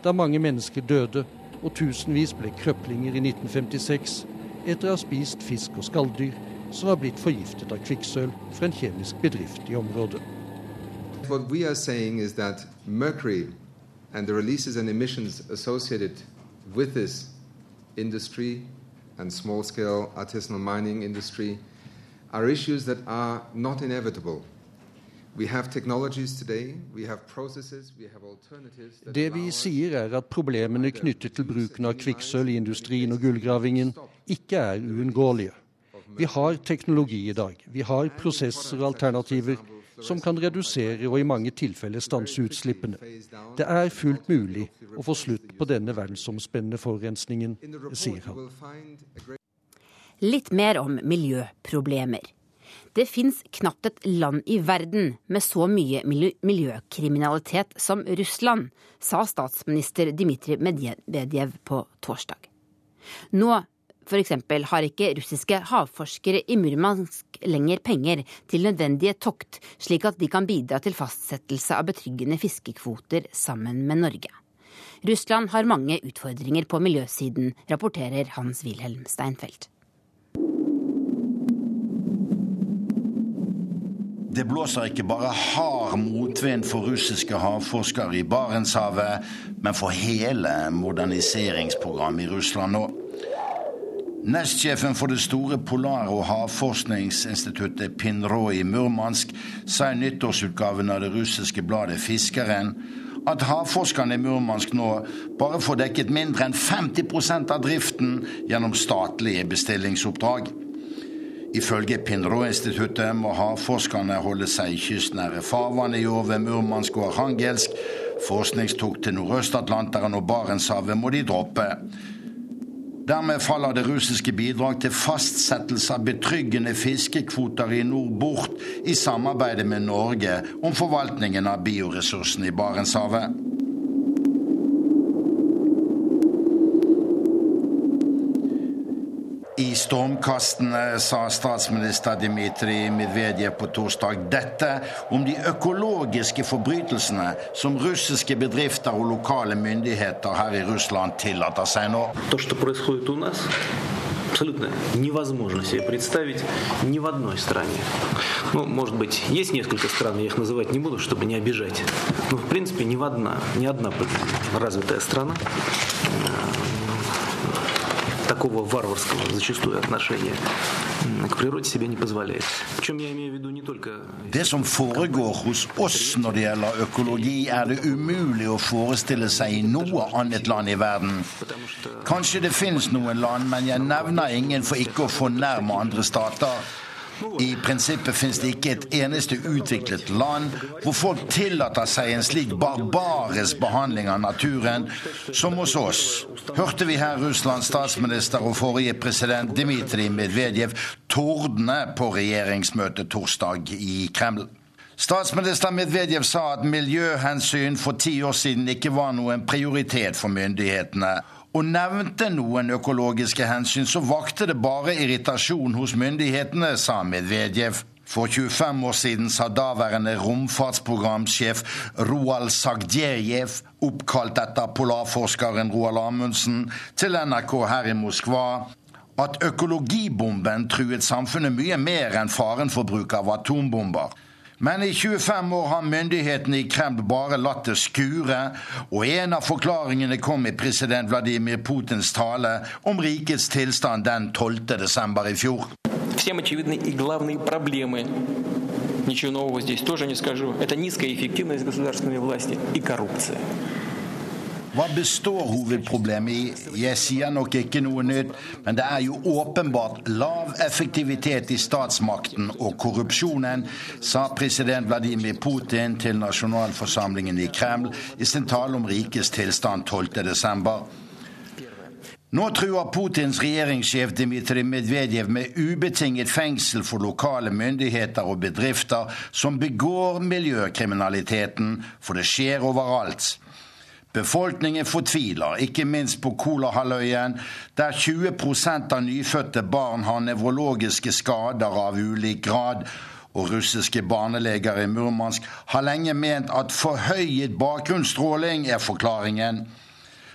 da mange mennesker døde og tusenvis ble krøplinger i 1956 etter å ha spist fisk og skalldyr som var blitt forgiftet av kvikksølv fra en kjemisk bedrift i området. What we are saying is that mercury and the releases and emissions associated with this industry and small scale artisanal mining industry are issues that are not inevitable. We have technologies today, we have processes, we have alternatives Det vi sier er at problemene knyttet til bruken av kvikksølv i industrien og gullgravingen ikke er uunngåelige. Vi har teknologi i dag. Vi har prosesser og alternativer som kan redusere og i mange tilfeller stanse utslippene. Det er fullt mulig å få slutt på denne verdensomspennende forurensningen, sier han. Litt mer om miljøproblemer. Det fins knapt et land i verden med så mye miljøkriminalitet som Russland, sa statsminister Dmitrij Medvedev på torsdag. Nå F.eks. har ikke russiske havforskere i Murmansk lenger penger til nødvendige tokt, slik at de kan bidra til fastsettelse av betryggende fiskekvoter sammen med Norge. Russland har mange utfordringer på miljøsiden, rapporterer Hans-Wilhelm Steinfeld. Det blåser ikke bare hard motvind for russiske havforskere i Barentshavet, men for hele moderniseringsprogrammet i Russland nå. Nestsjefen for det store polar- og havforskningsinstituttet Pinro i Murmansk sa i nyttårsutgaven av det russiske bladet Fiskeren at havforskerne i Murmansk nå bare får dekket mindre enn 50% av driften gjennom statlige bestillingsoppdrag. Ifølge Pinro-instituttet må havforskerne holde seg i kystnære farvann i år ved Murmansk og Arhangelsk. Forskningstokt til Nordøst-Atlanteren og Barentshavet må de droppe. Dermed faller det russiske bidrag til fastsettelse av betryggende fiskekvoter i nord bort i samarbeidet med Norge om forvaltningen av bioressursene i Barentshavet. Stormkastene sa statsminister Dmitrij Medvedev på torsdag dette om de økologiske forbrytelsene som russiske bedrifter og lokale myndigheter her i Russland tillater seg nå. абсолютно невозможно себе представить ни в одной стране. Ну, может быть, есть несколько стран, я их называть не буду, чтобы не обижать. Но, в принципе, ни в одна, ни одна развитая страна такого варварского зачастую отношения к природе себе не позволяет. Причем я имею в виду не только... Det som foregår hos oss når det gjelder økologi, er det umulig å forestille seg i noe annet land i verden. Kanskje det finnes noen land, men jeg nevner ingen for ikke å fornærme andre stater. I prinsippet finnes det ikke et eneste utviklet land hvor folk tillater seg en slik barbarisk behandling av naturen som hos oss. Hørte vi her Russlands statsminister og forrige president Dmitrij Medvedev tordne på regjeringsmøtet torsdag i Kreml. Statsminister Medvedev sa at miljøhensyn for ti år siden ikke var noen prioritet for myndighetene og nevnte noen økologiske hensyn, så vakte det bare irritasjon hos myndighetene, sa Medvedev. For 25 år siden sa daværende romfartsprogramsjef Roald Sagdjejev, oppkalt etter polarforskeren Roald Amundsen, til NRK her i Moskva at økologibomben truet samfunnet mye mer enn faren for bruk av atombomber. Men i 25 år har myndighetene i Kreml bare latt det skure, og en av forklaringene kom i president Vladimir Putins tale om rikets tilstand den 12. desember i fjor. Ничего нового здесь тоже не скажу. Это низкая эффективность государственной власти и коррупция. Hva består hovedproblemet i? Jeg sier nok ikke noe nytt, men det er jo åpenbart lav effektivitet i statsmakten og korrupsjonen, sa president Vladimir Putin til nasjonalforsamlingen i Kreml i sin tale om rikets tilstand 12.12. Nå truer Putins regjeringssjef Dmitrij Medvedev med ubetinget fengsel for lokale myndigheter og bedrifter som begår miljøkriminaliteten, for det skjer overalt. Befolkningen fortviler, ikke minst på Kolahalvøya, der 20% av nyfødte barn har nevrologiske skader av ulik grad. Og russiske barneleger i Murmansk har lenge ment at forhøyet bakgrunnsstråling er forklaringen.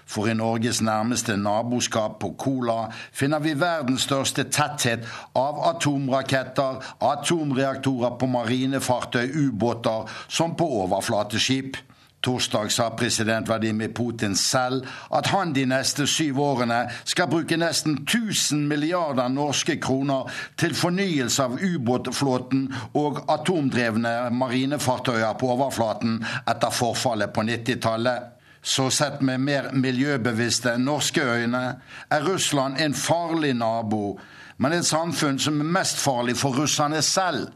For i Norges nærmeste naboskap på Kola finner vi verdens største tetthet av atomraketter, atomreaktorer på marinefartøy, ubåter som på overflateskip. Torsdag sa president Vladimir Putin selv at han de neste syv årene skal bruke nesten 1000 milliarder norske kroner til fornyelse av ubåtflåten og atomdrevne marinefartøyer på overflaten etter forfallet på 90-tallet. Så sett med mer miljøbevisste norske øyne er Russland en farlig nabo, men et samfunn som er mest farlig for russerne selv.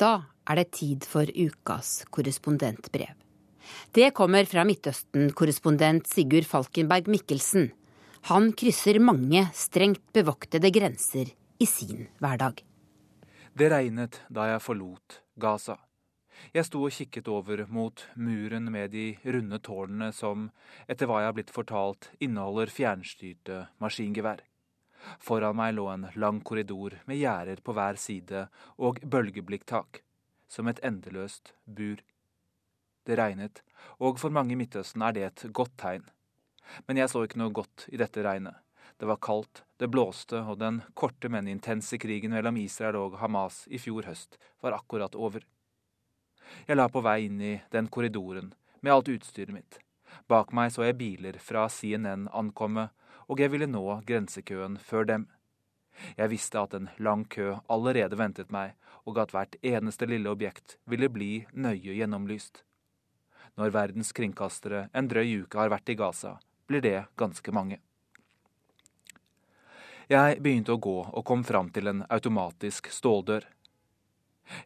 Da er det tid for ukas korrespondentbrev. Det kommer fra Midtøsten-korrespondent Sigurd Falkenberg Mikkelsen han krysser mange strengt bevoktede grenser i sin hverdag. Det regnet da jeg forlot Gaza. Jeg sto og kikket over mot muren med de runde tårnene som, etter hva jeg har blitt fortalt, inneholder fjernstyrte maskingevær. Foran meg lå en lang korridor med gjerder på hver side og bølgeblikktak, som et endeløst bur. Det regnet, og for mange i Midtøsten er det et godt tegn. Men jeg så ikke noe godt i dette regnet. Det var kaldt, det blåste, og den korte, men intense krigen mellom Israel og Hamas i fjor høst var akkurat over. Jeg la på vei inn i den korridoren med alt utstyret mitt. Bak meg så jeg biler fra CNN ankomme, og jeg ville nå grensekøen før dem. Jeg visste at en lang kø allerede ventet meg, og at hvert eneste lille objekt ville bli nøye gjennomlyst. Når verdens kringkastere en drøy uke har vært i Gaza, blir det ganske mange. Jeg begynte å gå og kom fram til en automatisk ståldør.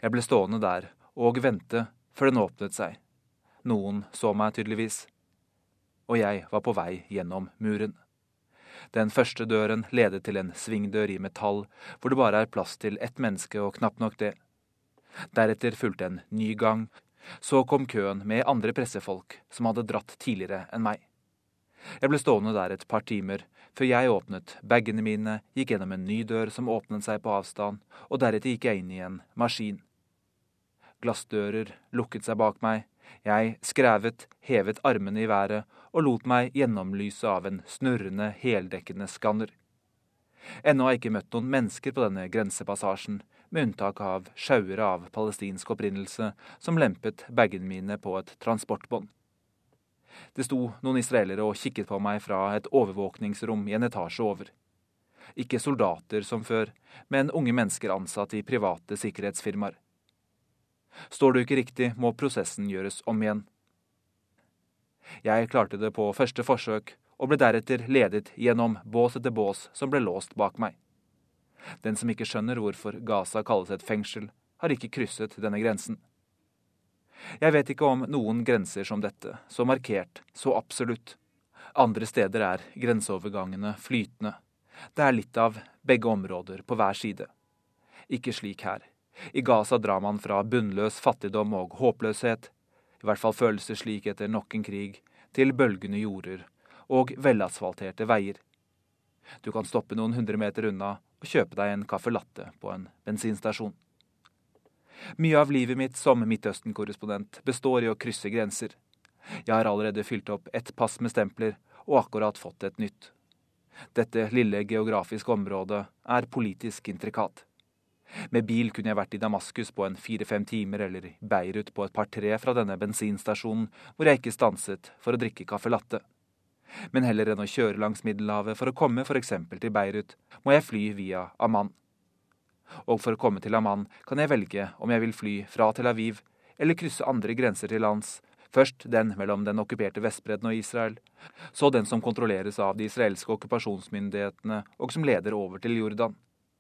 Jeg ble stående der og vente før den åpnet seg. Noen så meg tydeligvis. Og jeg var på vei gjennom muren. Den første døren ledet til en svingdør i metall, hvor det bare er plass til ett menneske og knapt nok det. Deretter fulgte en ny gang. Så kom køen med andre pressefolk som hadde dratt tidligere enn meg. Jeg ble stående der et par timer, før jeg åpnet bagene mine, gikk gjennom en ny dør som åpnet seg på avstand, og deretter gikk jeg inn i en maskin. Glassdører lukket seg bak meg, jeg skrevet, hevet armene i været og lot meg gjennomlyse av en snurrende, heldekkende skanner. Ennå har jeg ikke møtt noen mennesker på denne grensepassasjen, med unntak av sjauere av palestinsk opprinnelse som lempet bagene mine på et transportbånd. Det sto noen israelere og kikket på meg fra et overvåkningsrom i en etasje over. Ikke soldater som før, men unge mennesker ansatt i private sikkerhetsfirmaer. Står du ikke riktig, må prosessen gjøres om igjen. Jeg klarte det på første forsøk, og ble deretter ledet gjennom bås etter bås som ble låst bak meg. Den som ikke skjønner hvorfor Gaza kalles et fengsel, har ikke krysset denne grensen. Jeg vet ikke om noen grenser som dette, så markert, så absolutt. Andre steder er grenseovergangene flytende. Det er litt av begge områder på hver side. Ikke slik her. I Gaza drar man fra bunnløs fattigdom og håpløshet, i hvert fall føles det slik etter nok en krig, til bølgende jorder og velasfalterte veier. Du kan stoppe noen hundre meter unna og kjøpe deg en caffè latte på en bensinstasjon. Mye av livet mitt som Midtøsten-korrespondent består i å krysse grenser. Jeg har allerede fylt opp ett pass med stempler, og akkurat fått et nytt. Dette lille geografiske området er politisk intrikat. Med bil kunne jeg vært i Damaskus på en fire-fem timer, eller i Beirut på et par-tre fra denne bensinstasjonen, hvor jeg ikke stanset for å drikke caffè latte. Men heller enn å kjøre langs Middelhavet for å komme f.eks. til Beirut, må jeg fly via Amman. Og for å komme til Amman kan jeg velge om jeg vil fly fra Tel Aviv eller krysse andre grenser til lands. Først den mellom den okkuperte Vestbredden og Israel, så den som kontrolleres av de israelske okkupasjonsmyndighetene og som leder over til Jordan.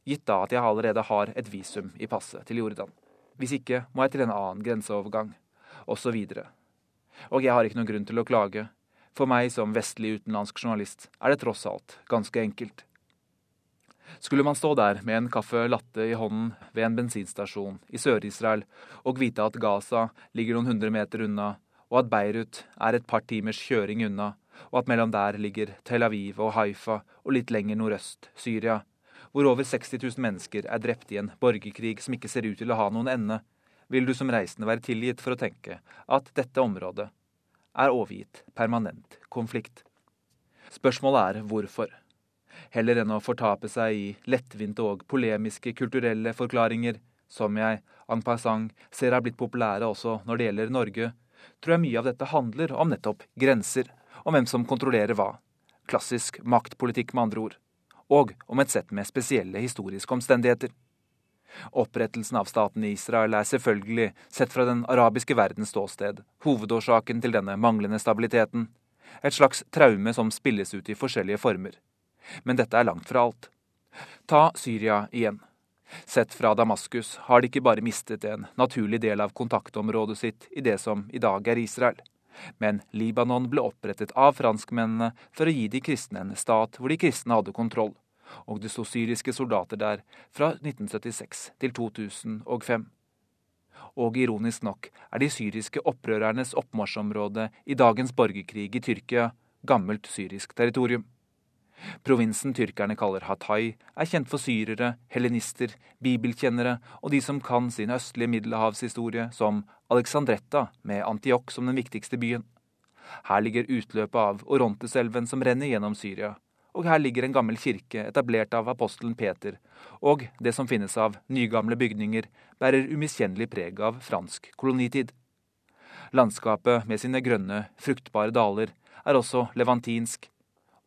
Gitt da at jeg allerede har et visum i passet til Jordan. Hvis ikke må jeg til en annen grenseovergang, osv. Og, og jeg har ikke noen grunn til å klage. For meg som vestlig utenlandsk journalist er det tross alt ganske enkelt. Skulle man stå der med en caffè latte i hånden ved en bensinstasjon i Sør-Israel og vite at Gaza ligger noen hundre meter unna, og at Beirut er et par timers kjøring unna, og at mellom der ligger Tel Aviv og Haifa og litt lenger nordøst Syria, hvor over 60 000 mennesker er drept i en borgerkrig som ikke ser ut til å ha noen ende, vil du som reisende være tilgitt for å tenke at dette området er overgitt permanent konflikt. Spørsmålet er hvorfor heller enn å fortape seg i lettvinte og polemiske kulturelle forklaringer, som jeg en passant ser har blitt populære også når det gjelder Norge, tror jeg mye av dette handler om nettopp grenser, om hvem som kontrollerer hva. Klassisk maktpolitikk, med andre ord. Og om et sett med spesielle historiske omstendigheter. Opprettelsen av staten Israel er selvfølgelig, sett fra den arabiske verdens ståsted, hovedårsaken til denne manglende stabiliteten. Et slags traume som spilles ut i forskjellige former. Men dette er langt fra alt. Ta Syria igjen. Sett fra Damaskus har de ikke bare mistet en naturlig del av kontaktområdet sitt i det som i dag er Israel. Men Libanon ble opprettet av franskmennene for å gi de kristne en stat hvor de kristne hadde kontroll, og det sto syriske soldater der fra 1976 til 2005. Og ironisk nok er de syriske opprørernes oppmarsjområde i dagens borgerkrig i Tyrkia gammelt syrisk territorium. Provinsen tyrkerne kaller Hatay, er kjent for syrere, helenister, bibelkjennere og de som kan sin østlige middelhavshistorie, som Alexandretta, med Antioch som den viktigste byen. Her ligger utløpet av Oronteselven som renner gjennom Syria, og her ligger en gammel kirke etablert av apostelen Peter, og det som finnes av nygamle bygninger, bærer umiskjennelig preg av fransk kolonitid. Landskapet med sine grønne, fruktbare daler er også levantinsk,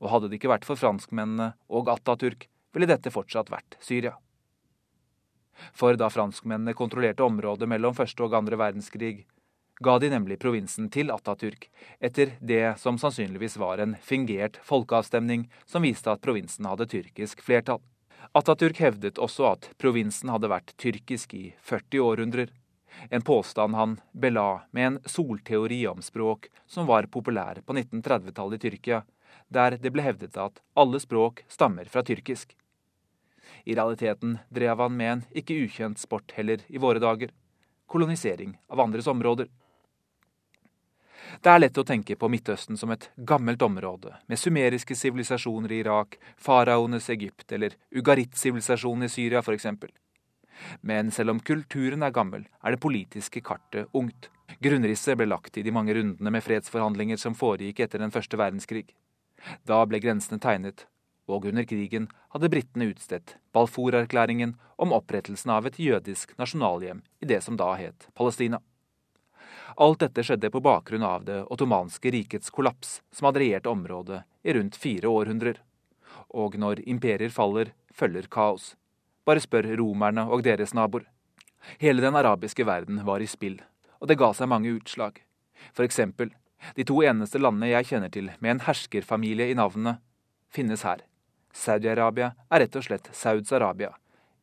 og hadde det ikke vært for franskmennene og Atatürk, ville dette fortsatt vært Syria. For da franskmennene kontrollerte området mellom første og andre verdenskrig, ga de nemlig provinsen til Atatürk etter det som sannsynligvis var en fingert folkeavstemning som viste at provinsen hadde tyrkisk flertall. Atatürk hevdet også at provinsen hadde vært tyrkisk i 40 århundrer, en påstand han bela med en solteori om språk som var populær på 1930-tallet i Tyrkia, der det ble hevdet at alle språk stammer fra tyrkisk. I realiteten drev han med en ikke ukjent sport heller i våre dager kolonisering av andres områder. Det er lett å tenke på Midtøsten som et gammelt område, med sumeriske sivilisasjoner i Irak, faraoenes Egypt eller Ugarit-sivilisasjonen i Syria f.eks. Men selv om kulturen er gammel, er det politiske kartet ungt. Grunnrisset ble lagt i de mange rundene med fredsforhandlinger som foregikk etter den første verdenskrig. Da ble grensene tegnet, og under krigen hadde britene utstedt Balfour-erklæringen om opprettelsen av et jødisk nasjonalhjem i det som da het Palestina. Alt dette skjedde på bakgrunn av det ottomanske rikets kollaps, som hadde regjert området i rundt fire århundrer. Og når imperier faller, følger kaos. Bare spør romerne og deres naboer. Hele den arabiske verden var i spill, og det ga seg mange utslag. For eksempel de to eneste landene jeg kjenner til med en herskerfamilie i navnet, finnes her. Saudi-Arabia er rett og slett Sauds Arabia.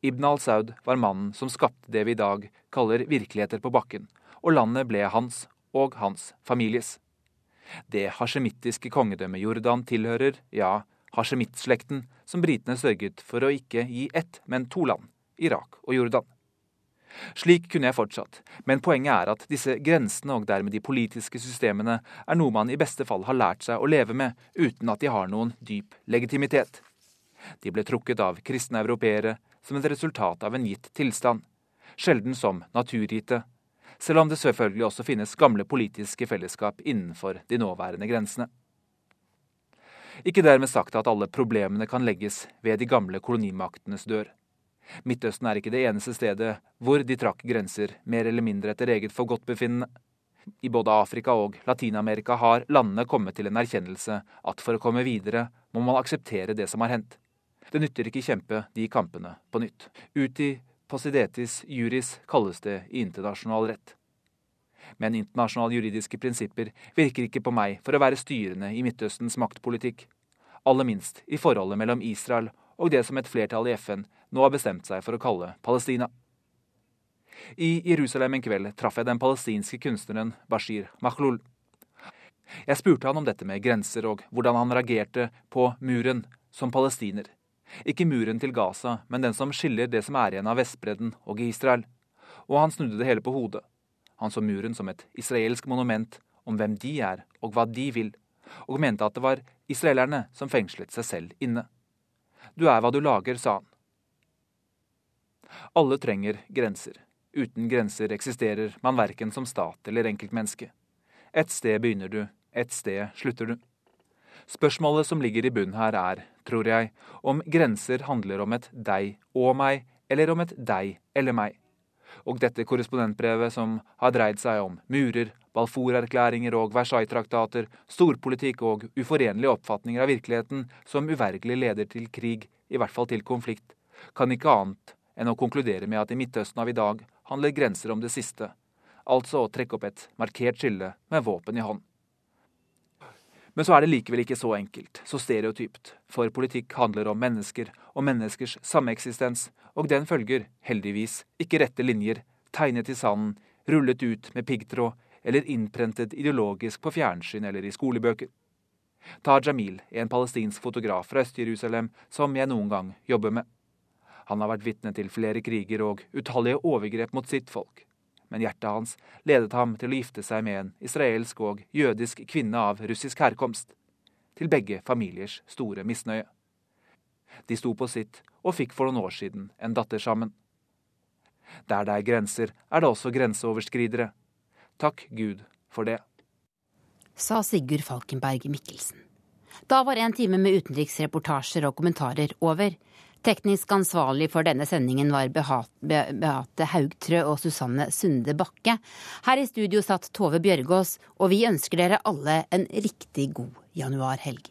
Ibn al-Saud var mannen som skapte det vi i dag kaller virkeligheter på bakken, og landet ble hans og hans families. Det hasjemittiske kongedømmet Jordan tilhører, ja, hasjemittslekten, som britene sørget for å ikke gi ett, men to land, Irak og Jordan. Slik kunne jeg fortsatt, men poenget er at disse grensene og dermed de politiske systemene er noe man i beste fall har lært seg å leve med uten at de har noen dyp legitimitet. De ble trukket av kristne europeere som et resultat av en gitt tilstand, sjelden som naturgitte, selv om det selvfølgelig også finnes gamle politiske fellesskap innenfor de nåværende grensene. Ikke dermed sagt at alle problemene kan legges ved de gamle kolonimaktenes dør. Midtøsten er ikke det eneste stedet hvor de trakk grenser mer eller mindre etter eget forgodtbefinnende. I både Afrika og Latin-Amerika har landene kommet til en erkjennelse at for å komme videre må man akseptere det som har hendt. Det nytter ikke kjempe de kampene på nytt. Uti posidetis juris kalles det i internasjonal rett. Men internasjonale juridiske prinsipper virker ikke på meg for å være styrende i Midtøstens maktpolitikk. Aller minst i forholdet mellom Israel og det som et flertall i FN nå har bestemt seg for å kalle Palestina. I Jerusalem en kveld traff jeg den palestinske kunstneren Bashir Mahlul. Jeg spurte han om dette med grenser og hvordan han reagerte på muren som palestiner. Ikke muren til Gaza, men den som skiller det som er igjen av Vestbredden og Israel. Og han snudde det hele på hodet. Han så muren som et israelsk monument om hvem de er og hva de vil, og mente at det var israelerne som fengslet seg selv inne. Du er hva du lager, sa han. Alle trenger grenser. Uten grenser eksisterer man verken som stat eller enkeltmenneske. Et sted begynner du, et sted slutter du. Spørsmålet som ligger i bunnen her er, tror jeg, om grenser handler om et deg og meg, eller om et deg eller meg. Og dette korrespondentbrevet som har dreid seg om murer, Balfour-erklæringer og Versailles-traktater, storpolitikk og uforenlige oppfatninger av virkeligheten som uvergelig leder til krig, i hvert fall til konflikt, kan ikke annet enn å konkludere med at i Midtøsten av i dag handler grenser om det siste, altså å trekke opp et markert skille med våpen i hånd. Men så er det likevel ikke så enkelt, så stereotypt, for politikk handler om mennesker og menneskers sameksistens, og den følger, heldigvis, ikke rette linjer, tegnet i sanden, rullet ut med piggtråd eller innprentet ideologisk på fjernsyn eller i skolebøker. Ta Jamil, en palestinsk fotograf fra Øst-Jerusalem som jeg noen gang jobber med. Han har vært vitne til flere kriger og utallige overgrep mot sitt folk. Men hjertet hans ledet ham til å gifte seg med en israelsk og jødisk kvinne av russisk herkomst. Til begge familiers store misnøye. De sto på sitt og fikk for noen år siden en datter sammen. Der det er grenser, er det også grenseoverskridere. Takk Gud for det. Sa Sigurd Falkenberg Mikkelsen. Da var en time med utenriksreportasjer og kommentarer over. Teknisk ansvarlig for denne sendingen var Beate Haugtrø og Susanne Sunde Bakke. Her i studio satt Tove Bjørgaas, og vi ønsker dere alle en riktig god januarhelg.